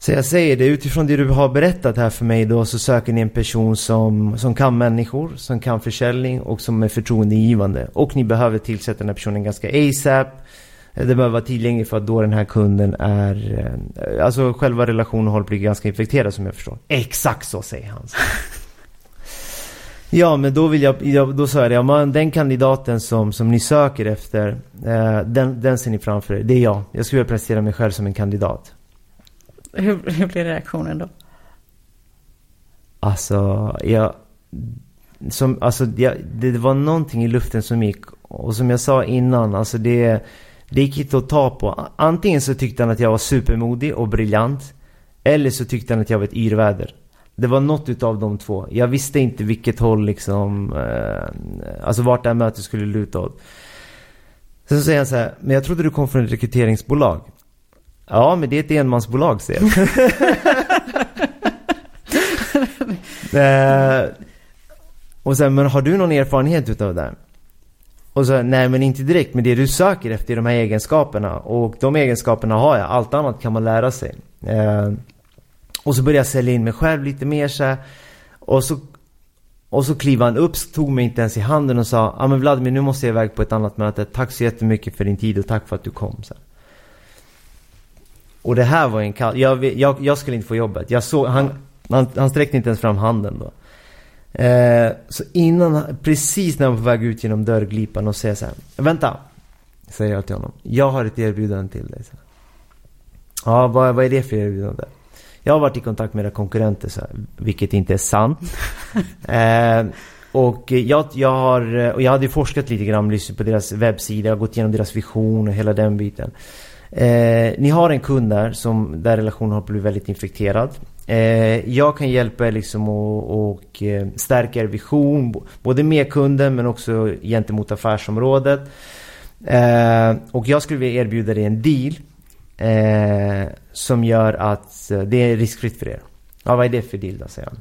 Så jag säger det, utifrån det du har berättat här för mig då så söker ni en person som, som kan människor, som kan försäljning och som är förtroendegivande. Och ni behöver tillsätta den här personen ganska ASAP. Det behöver vara tillgängligt för att då den här kunden är... Eh, alltså själva relationen håller på att bli ganska infekterad som jag förstår. Exakt så säger han. Ja, men då vill jag, då sa jag det, ja, den kandidaten som, som ni söker efter, eh, den, den ser ni framför er. Det är jag. Jag skulle vilja presentera mig själv som en kandidat. Hur, hur blev reaktionen då? Alltså, jag... Som, alltså, jag, det var någonting i luften som gick. Och som jag sa innan, alltså det, det gick inte att ta på. Antingen så tyckte han att jag var supermodig och briljant. Eller så tyckte han att jag var ett yrväder. Det var något utav de två. Jag visste inte vilket håll liksom, eh, alltså vart det här mötet skulle luta åt. Sen så säger han så här, men jag trodde du kom från ett rekryteringsbolag. Ja, men det är ett enmansbolag ser (laughs) eh, och sen, men har du någon erfarenhet utav det? Och så, nej men inte direkt, men det du söker efter är de här egenskaperna. Och de egenskaperna har jag, allt annat kan man lära sig. Eh, och så började jag sälja in mig själv lite mer så här. Och så, och så kliver han upp, tog mig inte ens i handen och sa ah, men Vladimir nu måste jag iväg på ett annat möte. Tack så jättemycket för din tid och tack för att du kom. Så här. Och det här var en kall... Jag, jag, jag, skulle inte få jobbet. Jag såg, han, han, han sträckte inte ens fram handen då. Eh, så innan, precis när jag var på väg ut genom dörrglipan och säger så här, Vänta! Säger jag till honom. Jag har ett erbjudande till dig. Så Ja, vad, vad är det för erbjudande? Jag har varit i kontakt med era konkurrenter, så här, vilket inte är sant. (laughs) eh, och jag, jag, har, och jag hade forskat lite grann, lyssnat på deras webbsida, gått igenom deras vision och hela den biten. Eh, ni har en kund där som, där relationen har blivit väldigt infekterad. Eh, jag kan hjälpa er liksom och, och eh, stärka er vision, både med kunden men också gentemot affärsområdet. Eh, och jag skulle vilja erbjuda dig en deal eh, som gör att eh, det är riskfritt för er. Ja, vad är det för deal då, säger han.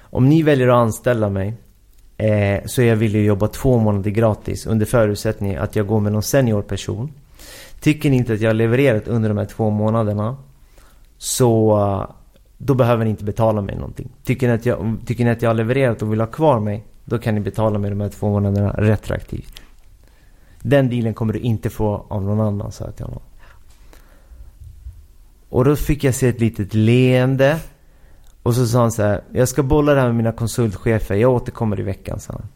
Om ni väljer att anställa mig eh, så är jag villig att jobba två månader gratis under förutsättning att jag går med någon senior person. Tycker ni inte att jag har levererat under de här två månaderna så eh, då behöver ni inte betala mig någonting. Tycker ni, att jag, tycker ni att jag har levererat och vill ha kvar mig då kan ni betala mig de här två månaderna retroaktivt. Den dealen kommer du inte få av någon annan, sa jag till honom. Och då fick jag se ett litet leende. Och så sa han så här, jag ska bolla det här med mina konsultchefer, jag återkommer i veckan, sa han.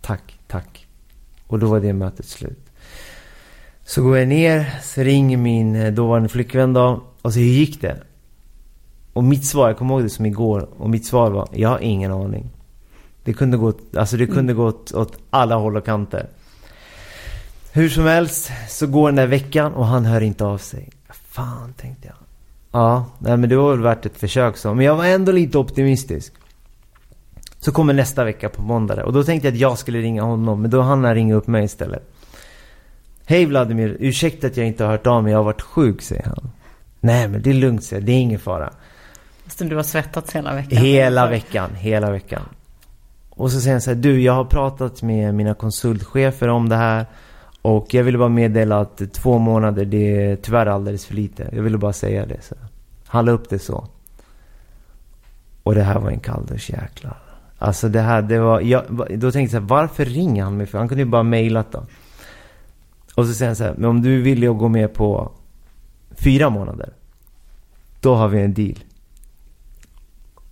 Tack, tack. Och då var det mötet slut. Så går jag ner, så ringer min eh, dåvarande flickvän då. Och så hur gick det? Och mitt svar, jag kommer ihåg det som igår. Och mitt svar var, jag har ingen aning. Det kunde gått, alltså det kunde mm. gått åt alla håll och kanter. Hur som helst så går den där veckan och han hör inte av sig. Fan, tänkte jag. Ja, nej men det var väl värt ett försök så. Men jag var ändå lite optimistisk. Så kommer nästa vecka på måndag och då tänkte jag att jag skulle ringa honom. Men då hann han ringa upp mig istället. Hej Vladimir, ursäkta att jag inte har hört av mig, jag har varit sjuk, säger han. Nej men det är lugnt, säger jag. det är ingen fara. Fast du har svettats hela veckan? Hela veckan, hela veckan. Och så säger han så här, du jag har pratat med mina konsultchefer om det här. Och jag ville bara meddela att två månader, det är tyvärr alldeles för lite. Jag ville bara säga det. Så. Han la upp det så. Och det här var en kalldusch, jäklar. Alltså det här, det var... Jag, då tänkte jag så här, varför ringer han mig? För han kunde ju bara mejlat då. Och så säger han så här, men om du vill jag gå med på fyra månader. Då har vi en deal.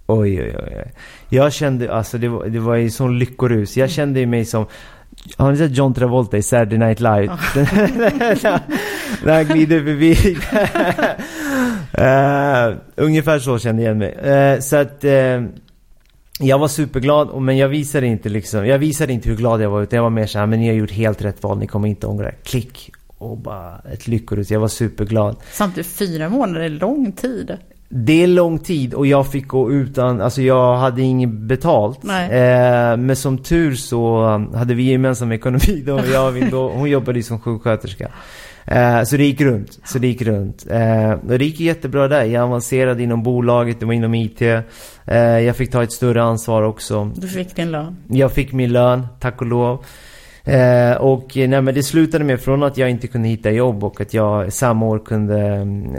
Oj, oj, oj. Jag kände, alltså det var, det var ju sån lyckorus. Jag kände mig som, Har ni sett John Travolta i Saturday Night Live? När han glider förbi. uh, (laughs) ungefär så kände jag mig. Uh, så att... Uh, jag var superglad, men jag visade inte liksom, jag visade inte hur glad jag var utan jag var mer såhär, men ni har gjort helt rätt val, ni kommer inte ångra Klick! Och bara ett lyckorus, jag var superglad. Samtidigt fyra månader är lång tid. Det är lång tid och jag fick gå utan, alltså jag hade inget betalt. Eh, men som tur så hade vi gemensam ekonomi då. Jag, (laughs) då hon jobbade ju som sjuksköterska. Eh, så det gick runt. Så det gick runt. Eh, och det gick jättebra där. Jag avancerade inom bolaget, det var inom IT. Eh, jag fick ta ett större ansvar också. Du fick din lön? Jag fick min lön, tack och lov. Eh, och nej, men det slutade med från att jag inte kunde hitta jobb och att jag samma år kunde,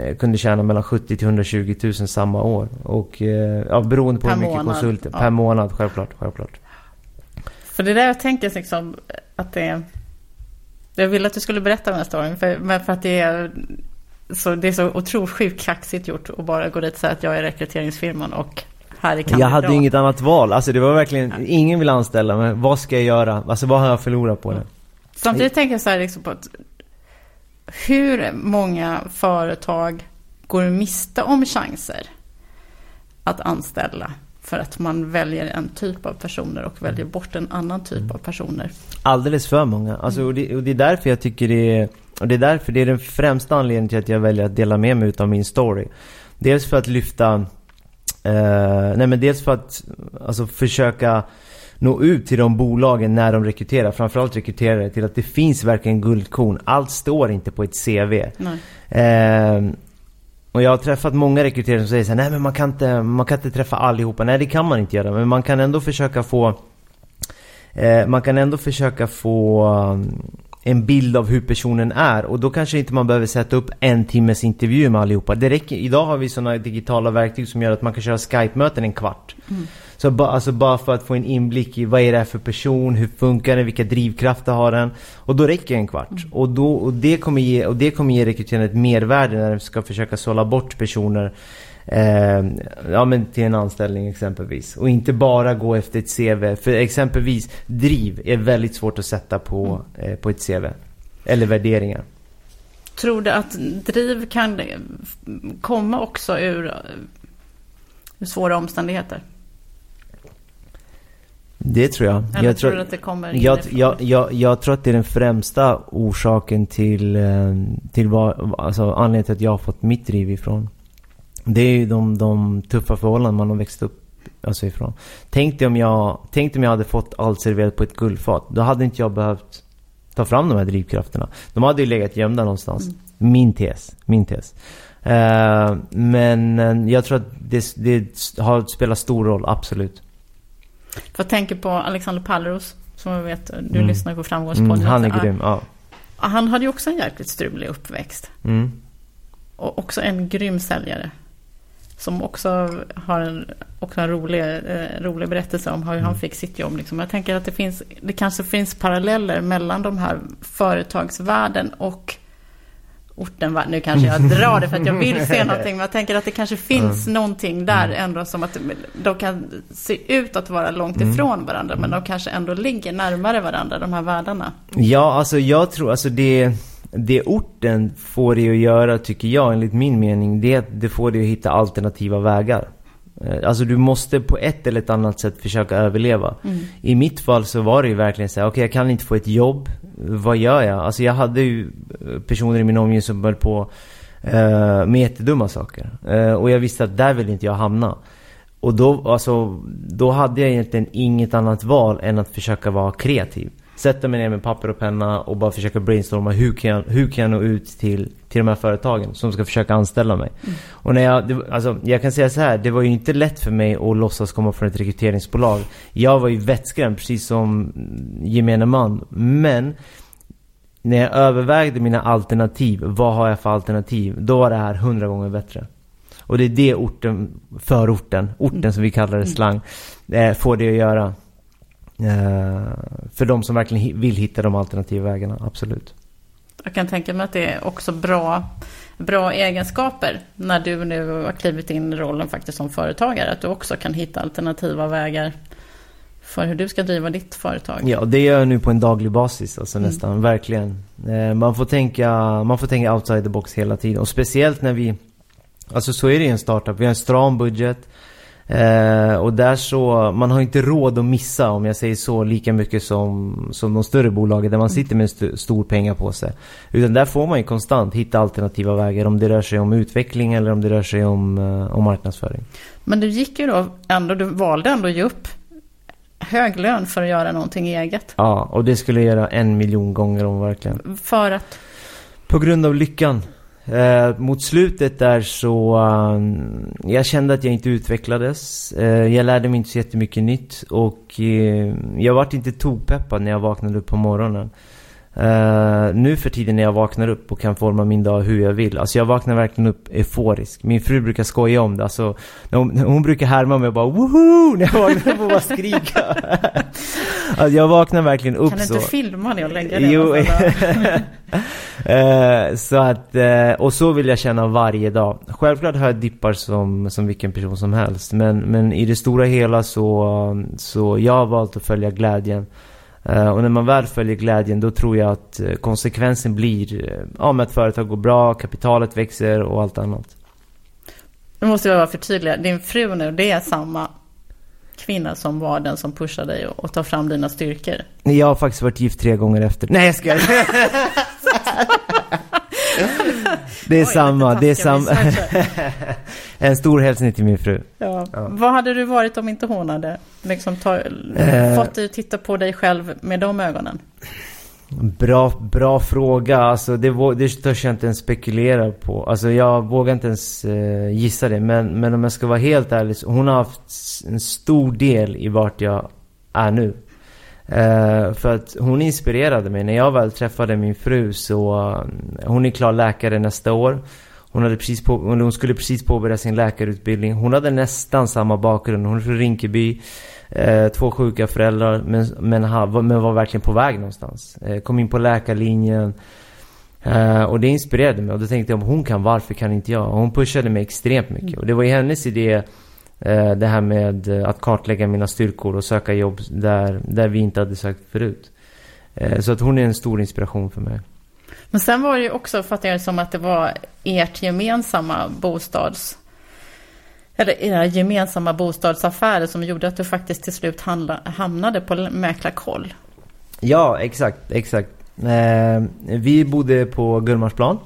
eh, kunde tjäna mellan 70 till 120 000 samma år. Och eh, ja, beroende på per hur mycket månad. konsulter. Ja. Per månad, självklart, självklart. För det är där jag tänker liksom att det är... Jag ville att du skulle berätta den här storyn, för, för att det är så, det är så otroligt sjukt kaxigt gjort att bara gå dit och säga att jag är rekryteringsfirman och här i Jag hade inget annat val. Alltså det var verkligen, ingen vill anställa mig. Vad ska jag göra? Alltså vad har jag förlorat på det? Samtidigt tänker jag så här liksom på att hur många företag går miste om chanser att anställa för att man väljer en typ av personer och väljer bort en annan typ mm. av personer. Alldeles för många. Alltså, och, det, och det är därför jag tycker det är... Och det är därför det är den främsta anledningen till att jag väljer att dela med mig av min story. Dels för att lyfta Uh, nej men dels för att alltså, försöka nå ut till de bolagen när de rekryterar. Framförallt rekryterare till att det finns verkligen guldkorn. Allt står inte på ett CV. Uh, och jag har träffat många rekryterare som säger så här, nej men man kan, inte, man kan inte träffa allihopa. Nej det kan man inte göra. Men man kan ändå försöka få uh, Man kan ändå försöka få en bild av hur personen är. Och då kanske inte man behöver sätta upp en timmes intervju med allihopa. Det räcker, idag har vi sådana digitala verktyg som gör att man kan köra Skype-möten en kvart. Mm. Så ba, alltså bara för att få en inblick i vad är det här för person, hur funkar den, vilka drivkrafter har den. Och då räcker en kvart. Mm. Och, då, och, det kommer ge, och det kommer ge rekryterarna ett mervärde när de ska försöka sålla bort personer Eh, ja men till en anställning exempelvis. Och inte bara gå efter ett CV. För exempelvis driv är väldigt svårt att sätta på, mm. eh, på ett CV. Eller värderingar. Tror du att driv kan komma också ur, ur eh, svåra omständigheter? Det tror jag. Eller jag tror, att det kommer jag, jag, jag, jag, tror att det är den främsta orsaken till, eh, till vad, alltså anledningen till att jag har fått mitt driv ifrån. Det är ju de, de tuffa förhållanden man har växt upp alltså ifrån. Tänk dig om jag, tänk om jag hade fått allt serverat på ett guldfat. Då hade inte jag behövt ta fram de här drivkrafterna. De hade ju legat gömda någonstans. Mm. Min tes. Min tes. Uh, men uh, jag tror att det, det har spelat stor roll, absolut. För jag tänker på Alexander Pallros, som jag vet, du mm. lyssnar på Framgångspodden. Mm, han är grym, ja. Han hade ju också en jäkligt strulig uppväxt. Mm. Och också en grym säljare. Som också har en, också en rolig, eh, rolig berättelse om hur mm. han fick sitt jobb. Liksom. Jag tänker att det, finns, det kanske finns paralleller mellan de här företagsvärlden och orten. Nu kanske jag (laughs) drar det för att jag vill se någonting. Men jag tänker att det kanske finns mm. någonting där mm. ändå som att de kan se ut att vara långt mm. ifrån varandra. Men de kanske ändå ligger närmare varandra, de här världarna. Ja, alltså jag tror, alltså det det orten får dig att göra, tycker jag, enligt min mening, det, det får dig att hitta alternativa vägar. Eh, alltså du måste på ett eller ett annat sätt försöka överleva. Mm. I mitt fall så var det ju verkligen så här, okej okay, jag kan inte få ett jobb. Vad gör jag? Alltså jag hade ju personer i min omgivning som höll på uh, med jättedumma saker. Uh, och jag visste att där vill inte jag hamna. Och då, alltså, då hade jag egentligen inget annat val än att försöka vara kreativ sätta mig ner med papper och penna och bara försöka brainstorma hur kan jag, hur kan jag nå ut till, till de här företagen som ska försöka anställa mig. Mm. Och när jag, det, alltså, jag kan säga så här, det var ju inte lätt för mig att låtsas komma från ett rekryteringsbolag. Jag var ju vettskrämd precis som gemene man. Men när jag övervägde mina alternativ, vad har jag för alternativ? Då var det här hundra gånger bättre. Och det är det orten, förorten, orten mm. som vi kallar det slang, eh, får det att göra. Eh, för de som verkligen vill hitta de alternativa vägarna, absolut. Jag kan tänka mig att det är också bra, bra egenskaper när du nu har klivit in i rollen faktiskt som företagare. Att du också kan hitta alternativa vägar för hur du ska driva ditt företag. Ja, det gör jag nu på en daglig basis, alltså mm. nästan, verkligen. Eh, man, får tänka, man får tänka outside the box hela tiden. Och speciellt när vi, alltså så är det i en startup, vi har en stram budget. Eh, och där så, man har inte råd att missa om jag säger så lika mycket som, som de större bolagen där man sitter med st stor pengar på sig. Utan där får man ju konstant hitta alternativa vägar om det rör sig om utveckling eller om det rör sig om, eh, om marknadsföring. Men du gick ju då ändå, du valde ändå att ge upp hög lön för att göra någonting eget. Ja, och det skulle jag göra en miljon gånger om verkligen. För att? På grund av lyckan. Eh, mot slutet där så, Eh, jag kände att jag inte utvecklades. Eh, jag lärde mig inte så jättemycket nytt och eh, jag vart inte tokpeppad när jag vaknade upp på morgonen. Uh, nu för tiden när jag vaknar upp och kan forma min dag hur jag vill. Alltså jag vaknar verkligen upp euforisk. Min fru brukar skoja om det. Alltså, hon, hon brukar härma mig och bara woho! När jag vaknar upp och bara skrika. (laughs) alltså jag vaknar verkligen upp så. Kan du inte så. filma det och lägga det? Jo. uh, så att, uh, och så vill jag känna varje dag. Självklart har jag dippar som, som vilken person som helst. Men, men i det stora hela så, så jag har valt att följa glädjen. Uh, och när man väl följer glädjen då tror jag att uh, konsekvensen blir uh, ja, att företag går bra, kapitalet växer och allt annat. Nu måste jag vara förtydliga. Din fru nu, det är samma kvinna som var den som pushade dig och tar fram dina styrkor? Jag har faktiskt varit gift tre gånger efter. Nej jag ska (laughs) (laughs) (laughs) Det är Oj, samma, det är samma. (laughs) en stor hälsning till min fru. Ja. ja. Vad hade du varit om inte hon hade liksom ta, eh. fått dig att titta på dig själv med de ögonen? Bra, bra fråga. Alltså det, det törs jag inte ens spekulera på. Alltså jag vågar inte ens uh, gissa det. Men, men om jag ska vara helt ärlig. Så hon har haft en stor del i vart jag är nu. Uh, för att hon inspirerade mig. När jag väl träffade min fru så... Uh, hon är klar läkare nästa år. Hon, hade precis på, hon skulle precis påbörja sin läkarutbildning. Hon hade nästan samma bakgrund. Hon är från Rinkeby. Uh, två sjuka föräldrar. Men, men, men var verkligen på väg någonstans. kom in på läkarlinjen. och det inspirerade mig. Och då tänkte jag om hon kan, varför kan inte jag? Och hon pushade mig extremt mycket. Och det var ju hennes idé det här med eh, att kartlägga mina styrkor och söka jobb där, där vi inte hade sökt förut. Eh, så att hon är en stor inspiration för mig. Men sen var det ju också, fattar jag det som, att det var ert gemensamma bostads... Eller era gemensamma bostadsaffärer som gjorde att du faktiskt till slut handla, hamnade på Mäklarkoll. Ja, exakt, exakt. Eh, vi bodde på Gullmarsplan.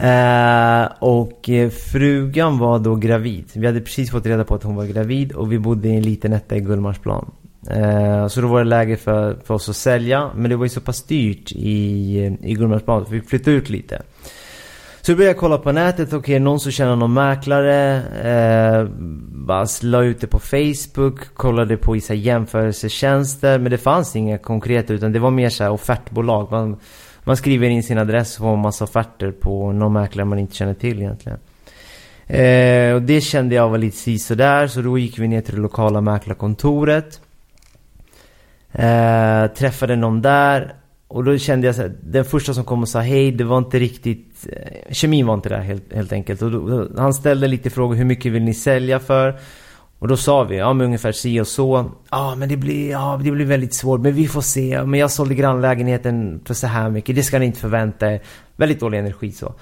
Eh, och frugan var då gravid. Vi hade precis fått reda på att hon var gravid och vi bodde i en liten etta i Gullmarsplan. Eh, så då var det läge för, för oss att sälja. Men det var ju så pass dyrt i, i Gullmarsplan så vi flyttade ut lite. Så började jag kolla på nätet, okej okay, någon som känner någon mäklare. Eh, bara la ut det på Facebook, kollade på vissa jämförelsetjänster. Men det fanns inga konkreta utan det var mer så offertbolag. Man, man skriver in sin adress och får en massa offerter på någon mäklare man inte känner till egentligen. Eh, och det kände jag var lite sådär så då gick vi ner till det lokala mäklarkontoret. Eh, träffade någon där och då kände jag att den första som kom och sa hej, det var inte riktigt, eh, kemin var inte där helt, helt enkelt. Och då, han ställde lite frågor, hur mycket vill ni sälja för? Och då sa vi, ja men ungefär si och så. Ja men det blir, ja, det blir väldigt svårt, men vi får se. Men jag sålde grannlägenheten för så här mycket, det ska ni inte förvänta er. Väldigt dålig energi så.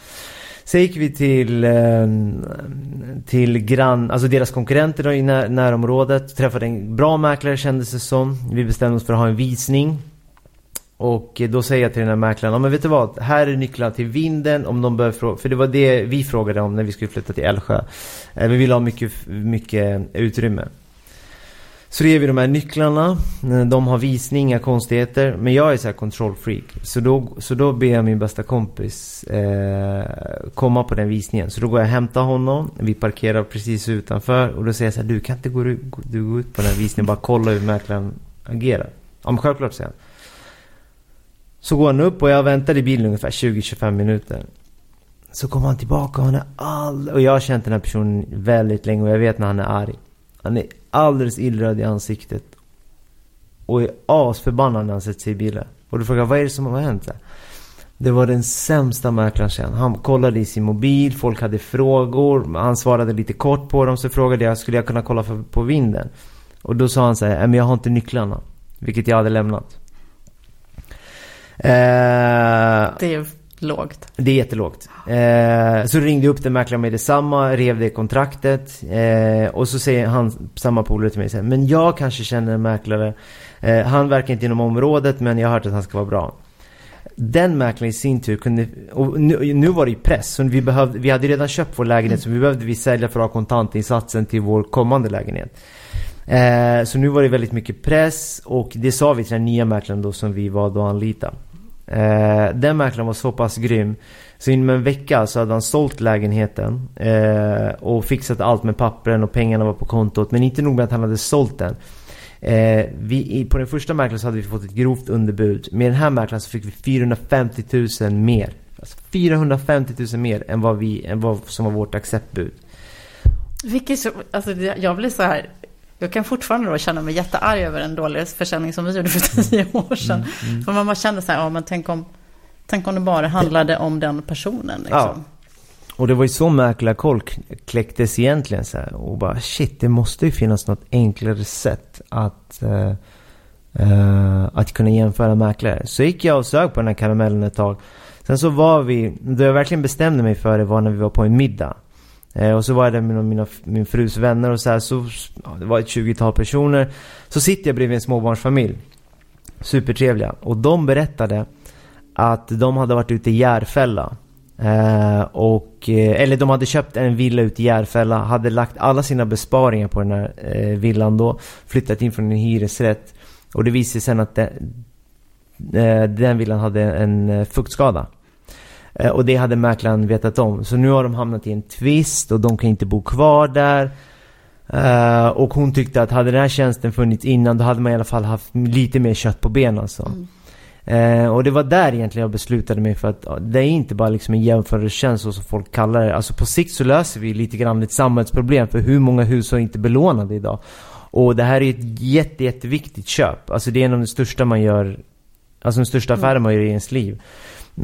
Sen gick vi till, ehm, till grann, alltså deras konkurrenter då i när, närområdet. Träffade en bra mäklare kändes det som. Vi bestämde oss för att ha en visning. Och eh, då säger jag till den här mäklaren, ja men vet du vad? Här är nycklarna till vinden om de behöver fråga. För det var det vi frågade om när vi skulle flytta till Älvsjö. Eh, vi ville ha mycket, mycket utrymme. Så då ger vi de här nycklarna. Eh, de har visning, inga konstigheter. Men jag är så här kontrollfreak. Så då, så då ber jag min bästa kompis eh, komma på den visningen. Så då går jag och hämtar honom. Vi parkerar precis utanför. Och då säger jag så här, du kan inte gå, du gå ut på den här visningen och bara kolla hur mäklaren agerar. Ja men självklart säger han. Så går han upp och jag väntar i bilen ungefär 20-25 minuter. Så kommer han tillbaka och han är all... Och jag har känt den här personen väldigt länge och jag vet när han är arg. Han är alldeles illröd i ansiktet. Och är asförbannad när han sätter sig i bilen. Och du frågar vad är det som har hänt? Det var den sämsta mäklaren sen. Han kollade i sin mobil, folk hade frågor. Han svarade lite kort på dem. Så frågade jag, skulle jag kunna kolla för, på vinden? Och då sa han så här, "Nej, men jag har inte nycklarna. Vilket jag hade lämnat. Eh, Det är lågt. det är jättelågt. Eh, så ringde jag upp den mäklaren med detsamma, rev det kontraktet. Eh, och så säger han, samma polare till mig, så här, men jag kanske känner en mäklare. Eh, han verkar inte inom området, men jag har hört att han ska vara bra. Den mäklaren i sin tur kunde, och nu, nu var det ju press, så vi, behövde, vi hade redan köpt vår lägenhet så vi behövde vi sälja för att ha kontantinsatsen till vår kommande lägenhet. Eh, så nu var det väldigt mycket press och det sa vi till den nya mäklaren då som vi var då anlita. Eh, den mäklaren var så pass grym så inom en vecka så hade han sålt lägenheten eh, och fixat allt med pappren och pengarna var på kontot. Men inte nog med att han hade sålt den. Eh, vi, på den första mäklaren så hade vi fått ett grovt underbud. Med den här mäklaren så fick vi 450 000 mer. Alltså 450 000 mer än vad, vi, än vad som var vårt acceptbud. Vilket så, alltså jag blir så här, jag kan fortfarande då känna mig jättearg över en dålig försäljning som vi gjorde för (laughs) tio år sedan. För man bara kände så här, ja men tänk om, tänk om det bara handlade om den personen liksom. Ja. Och det var ju så mäklarkoll kläcktes egentligen så här. Och bara shit, det måste ju finnas något enklare sätt att, eh, eh, att kunna jämföra mäklare. Så gick jag och sög på den här karamellen ett tag. Sen så var vi, det jag verkligen bestämde mig för det var när vi var på en middag. Eh, och så var jag där med mina, min frus vänner och så här, så ja, det var ett 20-tal personer. Så sitter jag bredvid en småbarnsfamilj. Supertrevliga. Och de berättade att de hade varit ute i Järfälla. Eh, och, eh, eller de hade köpt en villa ute i Järfälla, hade lagt alla sina besparingar på den här eh, villan då. Flyttat in från en hyresrätt. Och det visade sig sen att de, eh, den villan hade en eh, fuktskada. Eh, och det hade mäklaren vetat om. Så nu har de hamnat i en tvist och de kan inte bo kvar där. Eh, och hon tyckte att hade den här tjänsten funnits innan då hade man i alla fall haft lite mer kött på benen alltså. Mm. Eh, och det var där egentligen jag beslutade mig för att ja, det är inte bara liksom en jämförelsetjänst så som folk kallar det. Alltså på sikt så löser vi lite grann ett samhällsproblem för hur många hushåll är inte belånade idag? Och det här är ett jätte, jätteviktigt köp. Alltså det är en av de största man gör, alltså den största affären man gör i ens liv.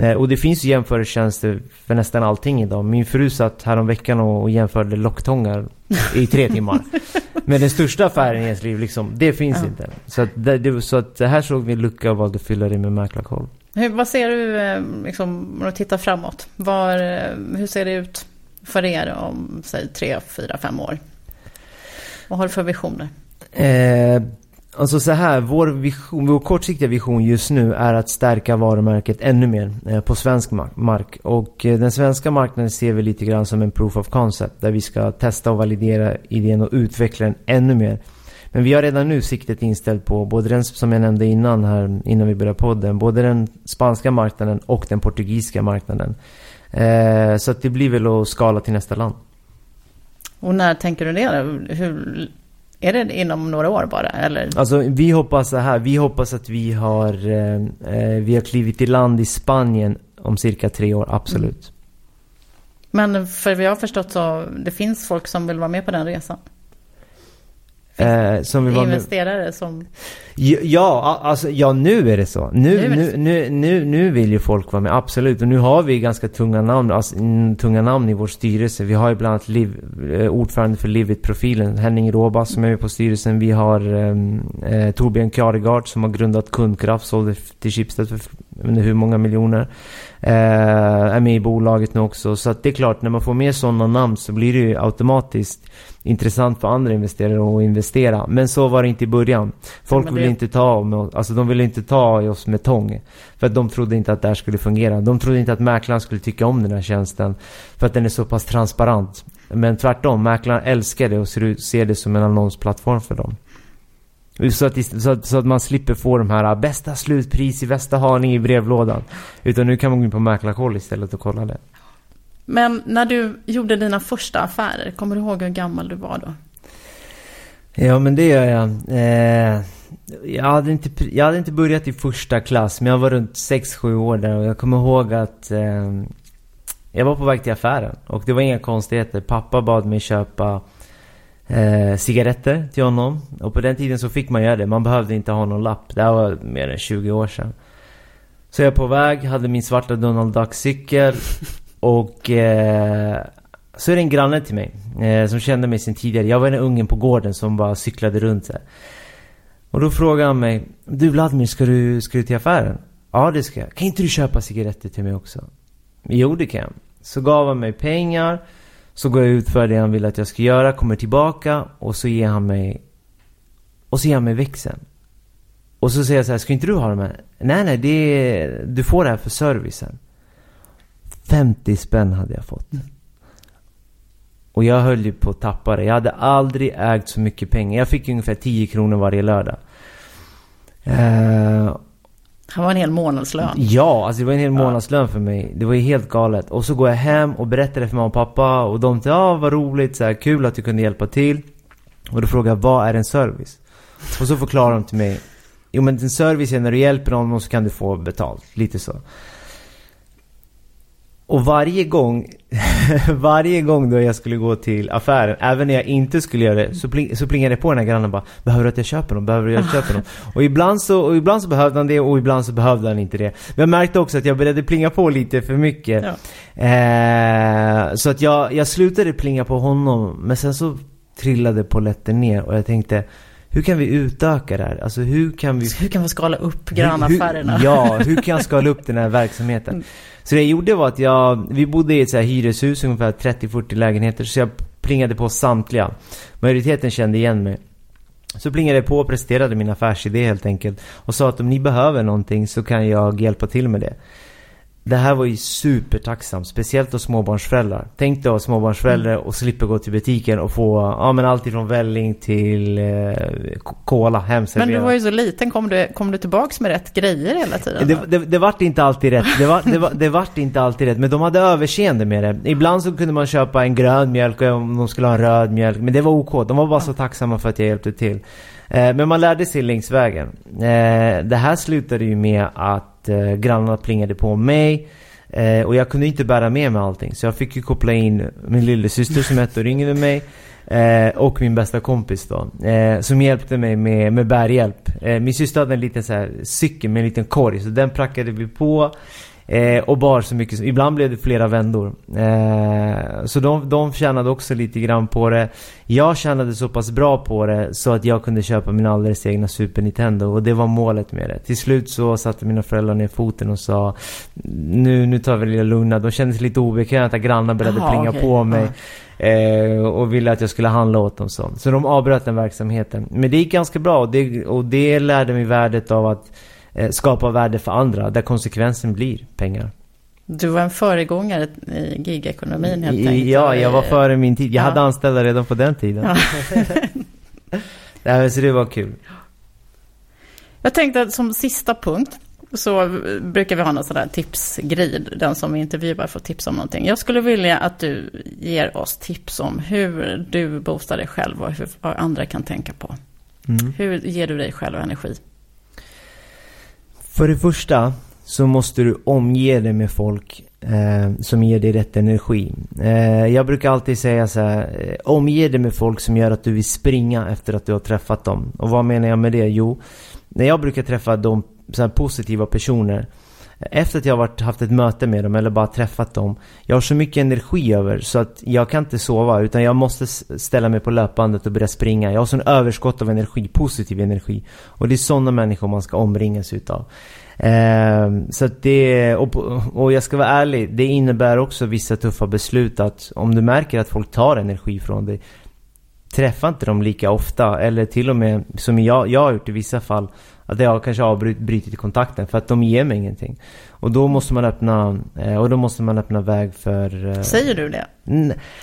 Eh, och det finns ju jämförelsetjänster för nästan allting idag. Min fru satt häromveckan och, och jämförde locktångar i tre timmar. (laughs) Men den största affären i ens liv liksom, det finns Ja. inte. Så att, det, så att här såg vi en lucka och valde att fylla det med mäklarkoll. Hur, vad ser du, eh, liksom, om du tittar framåt? Var, eh, hur ser det ut för er om, säg, tre, fyra, fem år? Vad har du för visioner? Eh, alltså så här, vår, vision, vår kortsiktiga vision just nu är att stärka varumärket ännu mer eh, på svensk mark. Och eh, den svenska marknaden ser vi lite grann som en proof of concept. Där vi ska testa och validera idén och utveckla den ännu mer. Men vi har redan nu siktet inställt på både den som jag nämnde innan här, innan vi började podden. Både den spanska marknaden och den portugisiska marknaden. Eh, så att det blir väl att skala till nästa land. Och när tänker du det? Hur, är det inom några år bara? Eller? Alltså vi hoppas så här, vi hoppas att vi har, eh, eh, vi har klivit i land i Spanien om cirka tre år, absolut. Men för jag har förstått så det finns folk som vill vara med på den resan. Eh, som vi var med, Investerare som... Ja, alltså, ja nu är det så. Nu, Nu det så. nu, nu, nu vill ju folk vara med, absolut. Och nu har vi ganska tunga namn, alltså, tunga namn i vår styrelse. Vi har ju bland annat Liv, eh, ordförande för Livit-profilen, Henning Råba som är med på styrelsen. Vi har ehm, eh, Torbjörn Kjaregard som har grundat Kundkraft, sålde till Schibsted för jag vet inte hur många miljoner. Eh, är med i bolaget nu också. Så att det är klart, när man får med sådana namn så blir det ju automatiskt intressant för andra investerare att investera. Men så var det inte i början. Folk men ville det- inte ta med alltså de ville inte ta i oss med tång. För att de trodde inte att det här skulle fungera. De trodde inte att mäklaren skulle tycka om den här tjänsten. För att den är så pass transparent. Men tvärtom, mäklaren älskar det och ser det som en annonsplattform för dem. Så att, så, att, så att man slipper få de här bästa slutpris i bästa Haninge i brevlådan. Utan nu kan man gå in på Mäklarkoll istället och kolla det. Men när du gjorde dina första affärer, kommer du ihåg hur gammal du var då? Ja men det gör jag. Eh, jag, hade inte, jag hade inte börjat i första klass men jag var runt 6-7 år där och jag kommer ihåg att eh, jag var på väg till affären och det var inga konstigheter. Pappa bad mig köpa eh, cigaretter till honom och på den tiden så fick man göra det. Man behövde inte ha någon lapp. Det här var mer än 20 år sedan. Så jag är på väg, hade min svarta Donald Duck cykel (laughs) och eh, Så är det en granne till mig eh, som kände mig sen tidigare. Jag var den ungen på gården som bara cyklade runt så här. Och då frågade han mig. Du Vladimir, ska du, ska du till affären? Ja, det ska jag. Kan inte du köpa cigaretter till mig också? Jo, det kan jag. Så gav han mig pengar. Så går jag ut för det han vill att jag ska göra, kommer tillbaka och så ger han mig... Och så ger han mig växeln. Och så säger jag så här, ska inte du ha de här? Nej, nej, det är, du får det här för servicen. 50 spänn hade jag fått. Och jag höll ju på att tappa det. Jag hade aldrig ägt så mycket pengar. Jag fick ungefär 10 kronor varje lördag. Eh, han var en hel månadslön. Ja, alltså det var en hel månadslön för mig. Det var ju helt galet. Och så går jag hem och berättar det för mamma och pappa. Och de säger ja vad roligt, så här, kul att du kunde hjälpa till. Och då frågar jag, vad är en service? Och så förklarar de till mig. Jo men en service är när du hjälper någon och så kan du få betalt. Lite så. Och varje gång, (laughs) varje gång då jag skulle gå till affären, även när jag inte skulle göra det, så, pling, så plingade jag på den här grannen bara Behöver du att jag köper dem? Behöver du att jag köper dem? (laughs) Och ibland, så, och ibland så behövde han det och ibland så behövde han inte det. Men jag märkte också att jag började plinga på lite för mycket. Ja. Eh, så att jag, jag slutade plinga på honom, men sen så trillade polletten ner och jag tänkte hur kan vi utöka det här? Alltså hur kan vi... Hur kan vi skala upp grannaffärerna? ja, hur kan jag skala upp den här verksamheten? Mm. Så det jag gjorde var att jag, vi bodde i ett så här hyreshus, ungefär 30-40 lägenheter, så jag plingade på samtliga. Majoriteten kände igen mig. Så plingade jag på och presenterade min affärsidé helt enkelt. Och sa att om ni behöver någonting så kan jag hjälpa till med det. Det här var ju supertacksamt, speciellt då småbarnsföräldrar. Tänk dig att vara småbarnsförälder och slippa gå till butiken och få ja, men allt ifrån välling till eh, cola hemserverat. Men du var ju så liten, kom du, kom du tillbaks med rätt grejer hela tiden? Det, det, det vart inte alltid rätt. Det, var, det, var, det vart inte alltid rätt, men de hade överseende med det. Ibland så kunde man köpa en grön mjölk och om de skulle ha en röd mjölk, men det var OK. De var bara så tacksamma för att jag hjälpte till. Eh, men man lärde sig längs vägen. Eh, det här slutade ju med att eh, grannarna plingade på mig. Eh, och jag kunde inte bära med mig allting. Så jag fick ju koppla in min lillasyster som är ett år yngre än mig. Eh, och min bästa kompis då. Eh, som hjälpte mig med, med bärhjälp. Eh, min syster hade en liten så här, cykel med en liten korg. Så den prackade vi på. Eh, och bar så mycket, ibland blev det flera vändor. Eh, så de, de tjänade också lite grann på det. Jag tjänade så pass bra på det så att jag kunde köpa min alldeles egna Super Nintendo. Och det var målet med det. Till slut så satte mina föräldrar ner foten och sa Nu, nu tar vi det lugna. De kände sig lite obekväma att grannar började Aha, plinga okay. på mig. Eh, och ville att jag skulle handla åt dem så. Så de avbröt den verksamheten. Men det gick ganska bra och det, och det lärde mig värdet av att skapa värde för andra där konsekvensen blir pengar. Du var en föregångare i gigekonomin helt enkelt. Ja, jag var före min tid. Jag ja. hade anställda redan på den tiden. Ja. (laughs) så det var kul. Jag tänkte att som sista punkt så brukar vi ha någon sån där tipsgrej. Den som vi intervjuar får tips om någonting. Jag skulle vilja att du ger oss tips om hur du boostar dig själv och hur andra kan tänka på. Mm. Hur ger du dig själv energi? För det första så måste du omge dig med folk eh, som ger dig rätt energi. Eh, jag brukar alltid säga så här, eh, omge dig med folk som gör att du vill springa efter att du har träffat dem. Och vad menar jag med det? Jo, när jag brukar träffa de så positiva personer efter att jag varit, haft ett möte med dem eller bara träffat dem Jag har så mycket energi över så att jag kan inte sova utan jag måste ställa mig på löpbandet och börja springa. Jag har sån överskott av energi, positiv energi. Och det är sådana människor man ska omringas utav. Eh, Så att det, och, och jag ska vara ärlig, det innebär också vissa tuffa beslut att om du märker att folk tar energi från dig Träffa inte dem lika ofta eller till och med som jag, jag har gjort i vissa fall att jag kanske avbrutit kontakten för att de ger mig ingenting. Och då måste man öppna, eh, och då måste man öppna väg för... Eh, Säger du det?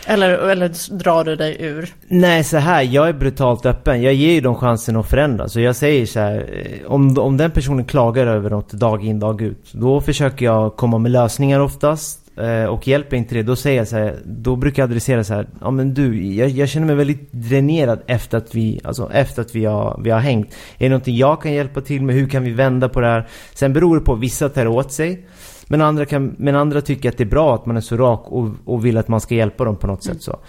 Eller, eller drar du dig ur? Nej, så här, jag är brutalt öppen. Jag ger ju dem chansen att förändra. Så jag säger så här, eh, om, om den personen klagar över något dag in dag ut, då försöker jag komma med lösningar oftast. Eh, och hjälper inte det, då säger jag så här, då brukar jag adressera så här, ja men du, jag, jag, känner mig väldigt dränerad efter att vi, alltså efter att vi har, vi har hängt. Är det någonting jag kan hjälpa till med? Hur kan vi vända på det här? Sen beror det på, vissa tar åt sig. Men andra, kan, men andra tycker att det är bra att man är så rak och, och vill att man ska hjälpa dem på något mm. sätt så.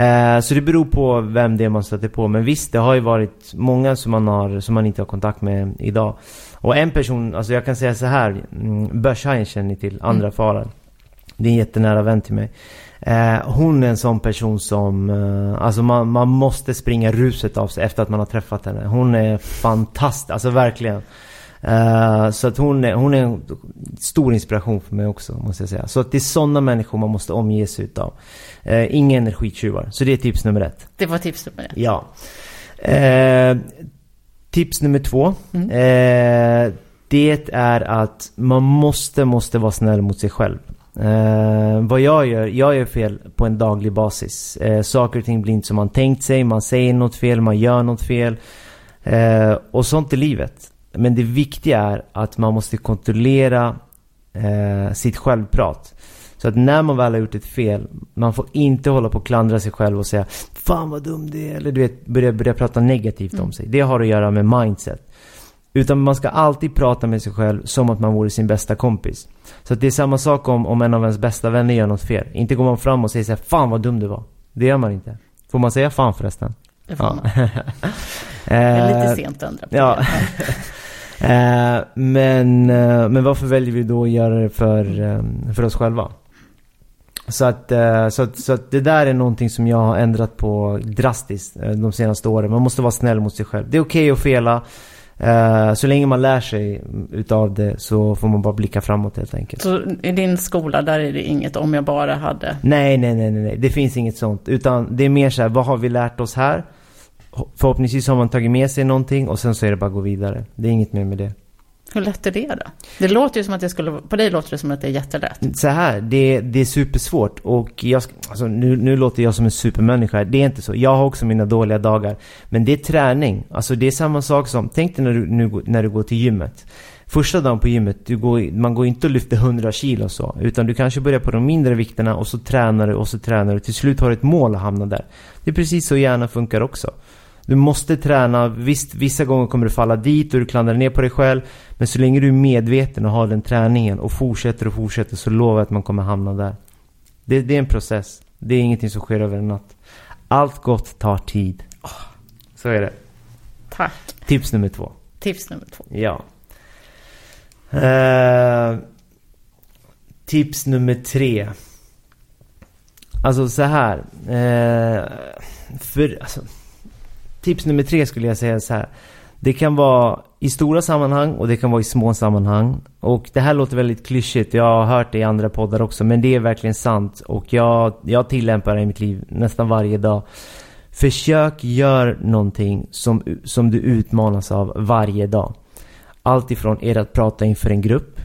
Eh, så det beror på vem det är man stöter på. Men visst, det har ju varit många som man, har, som man inte har kontakt med idag. Och en person, alltså jag kan säga så här, mm, Börshajen känner ni till, andra mm. faran. Det är en jättenära vän till mig. Eh, hon är en sån person som, eh, alltså man, man måste springa ruset av sig efter att man har träffat henne. Hon är fantastisk, alltså verkligen. Uh, så att hon är, hon är en stor inspiration för mig också, måste jag säga. Så att det är sådana människor man måste omge sig utav. Uh, inga energitjuvar. Så det är tips nummer ett. Det var tips nummer ett. Ja. Uh, tips nummer två. Mm. det är att man måste, måste vara snäll mot sig själv. Vad jag gör, jag gör fel på en daglig basis. saker och ting blir inte som man tänkt sig, man säger något fel, man gör något fel. och sånt är livet. Men det viktiga är att man måste kontrollera eh, sitt självprat. Så att när man väl har gjort ett fel, man får inte hålla på och klandra sig själv och säga Fan vad dum det är, eller du vet, börja, börja prata negativt mm. om sig. Det har att göra med mindset. Utan man ska alltid prata med sig själv som att man vore sin bästa kompis. Så det är samma sak om, om en av ens bästa vänner gör något fel. Inte går man fram och säger såhär, Fan vad dum du var. Det gör man inte. Får man säga fan förresten? Det får ja. man. (laughs) det är lite sent att ändra på ja. (laughs) Eh, men, eh, men varför väljer vi då att göra det för, eh, för oss själva? Så att, eh, så, att, så att det där är någonting som jag har ändrat på drastiskt eh, de senaste åren. Man måste vara snäll mot sig själv. Det är okej okay att fela. Uh, så länge man lär sig utav det så får man bara blicka framåt helt enkelt. Så i din skola där är det inget om jag bara hade? Nej, nej, nej, nej. Det finns inget sånt. Utan det är mer så här, vad har vi lärt oss här? förhoppningsvis har man tagit med sig någonting och sen så är det bara att gå vidare. Det är inget mer med det. Hur lätt är det då? Det låter ju som att det skulle, på dig låter det som att det är jättelätt. Så här, det, det är supersvårt och jag, alltså nu, nu låter jag som en supermänniska. Det är inte så. Jag har också mina dåliga dagar. Men det är träning. Alltså det är samma sak som, tänk dig när du, nu, när du går till gymmet. Första dagen på gymmet, du går, man går inte och lyfter 100 kilo så. Utan du kanske börjar på de mindre vikterna och så tränar du och så tränar du. Till slut har du ett mål att hamna där. Det är precis så hjärnan funkar också. Du måste träna. Visst, vissa gånger kommer du falla dit och du klandrar ner på dig själv. Men så länge du är medveten och har den träningen och fortsätter och fortsätter så lovar jag att man kommer hamna där. Det, det är en process. Det är ingenting som sker över en natt. Allt gott tar tid. Oh, så är det. Tack. Tips nummer två. Tips nummer två. Ja. Uh, tips nummer tre. Alltså så här. Uh, för, alltså, tips nummer tre skulle jag säga så här. Det kan vara i stora sammanhang och det kan vara i små sammanhang. Och det här låter väldigt klyschigt, jag har hört det i andra poddar också, men det är verkligen sant. Och jag, jag tillämpar det i mitt liv nästan varje dag. Försök gör någonting som, som du utmanas av varje dag. Allt ifrån är det att prata inför en grupp,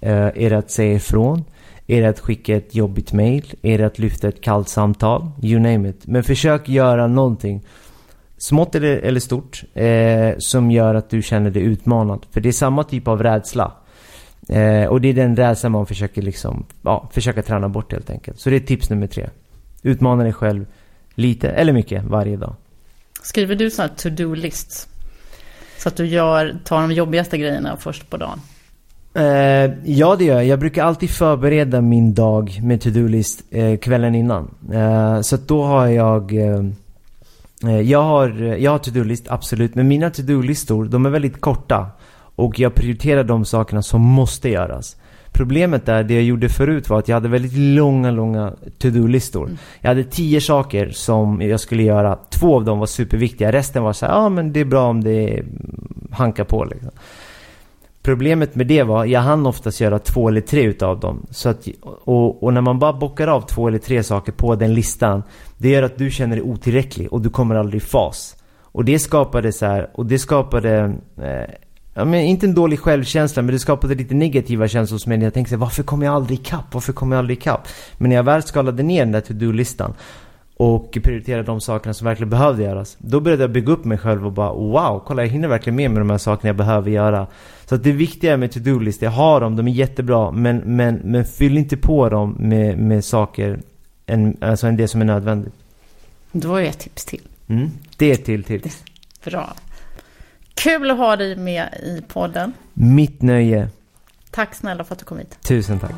är eh, det att säga ifrån, är det att skicka ett jobbigt mail, är det att lyfta ett kallt samtal, you name it. Men försök göra någonting smått eller, eller stort, eh, som gör att du känner dig utmanad. För det är samma typ av rädsla. Eh, och det är den rädslan man försöker liksom, ja, försöka träna bort helt enkelt. Så det är tips nummer tre. Utmana dig själv lite eller mycket varje dag. Skriver du sådana to-do-lists? Så att du gör, tar de jobbigaste grejerna först på dagen? Eh, ja, det gör jag. Jag brukar alltid förbereda min dag med to-do-list eh, kvällen innan. Eh, så då har jag Eh, jag har, jag har to-do-list, absolut. Men mina to-do-listor, de är väldigt korta. Och jag prioriterar de sakerna som måste göras. Problemet är, det jag gjorde förut var att jag hade väldigt långa, långa to-do-listor. Mm. Jag hade tio saker som jag skulle göra. Två av dem var superviktiga. Resten var så ja ah, men det är bra om det hankar på liksom. Problemet med det var, jag hann oftast göra två eller tre utav dem. Så att, och, och, när man bara bockar av två eller tre saker på den listan, det gör att du känner dig otillräcklig och du kommer aldrig i fas. Och det skapade så här, och det skapade, eh, ja, men inte en dålig självkänsla, men det skapade lite negativa känslor hos mig. Jag tänkte så här, varför kommer jag aldrig ikapp? Varför kommer jag aldrig ikapp? Men när jag väl skalade ner den där to-do-listan och prioriterade de sakerna som verkligen behövde göras. Då började jag bygga upp mig själv och bara wow, kolla jag hinner verkligen med med de här sakerna jag behöver göra. Så att det viktiga med to-do-listor, jag har dem, de är jättebra, men, men, men fyll inte på dem med, med saker än, alltså än det som är nödvändigt. Då är ett tips till. Mm, det är ett till tips. (laughs) Bra. Kul att ha dig med i podden. Mitt nöje. Tack snälla för att du kom hit. Tusen tack.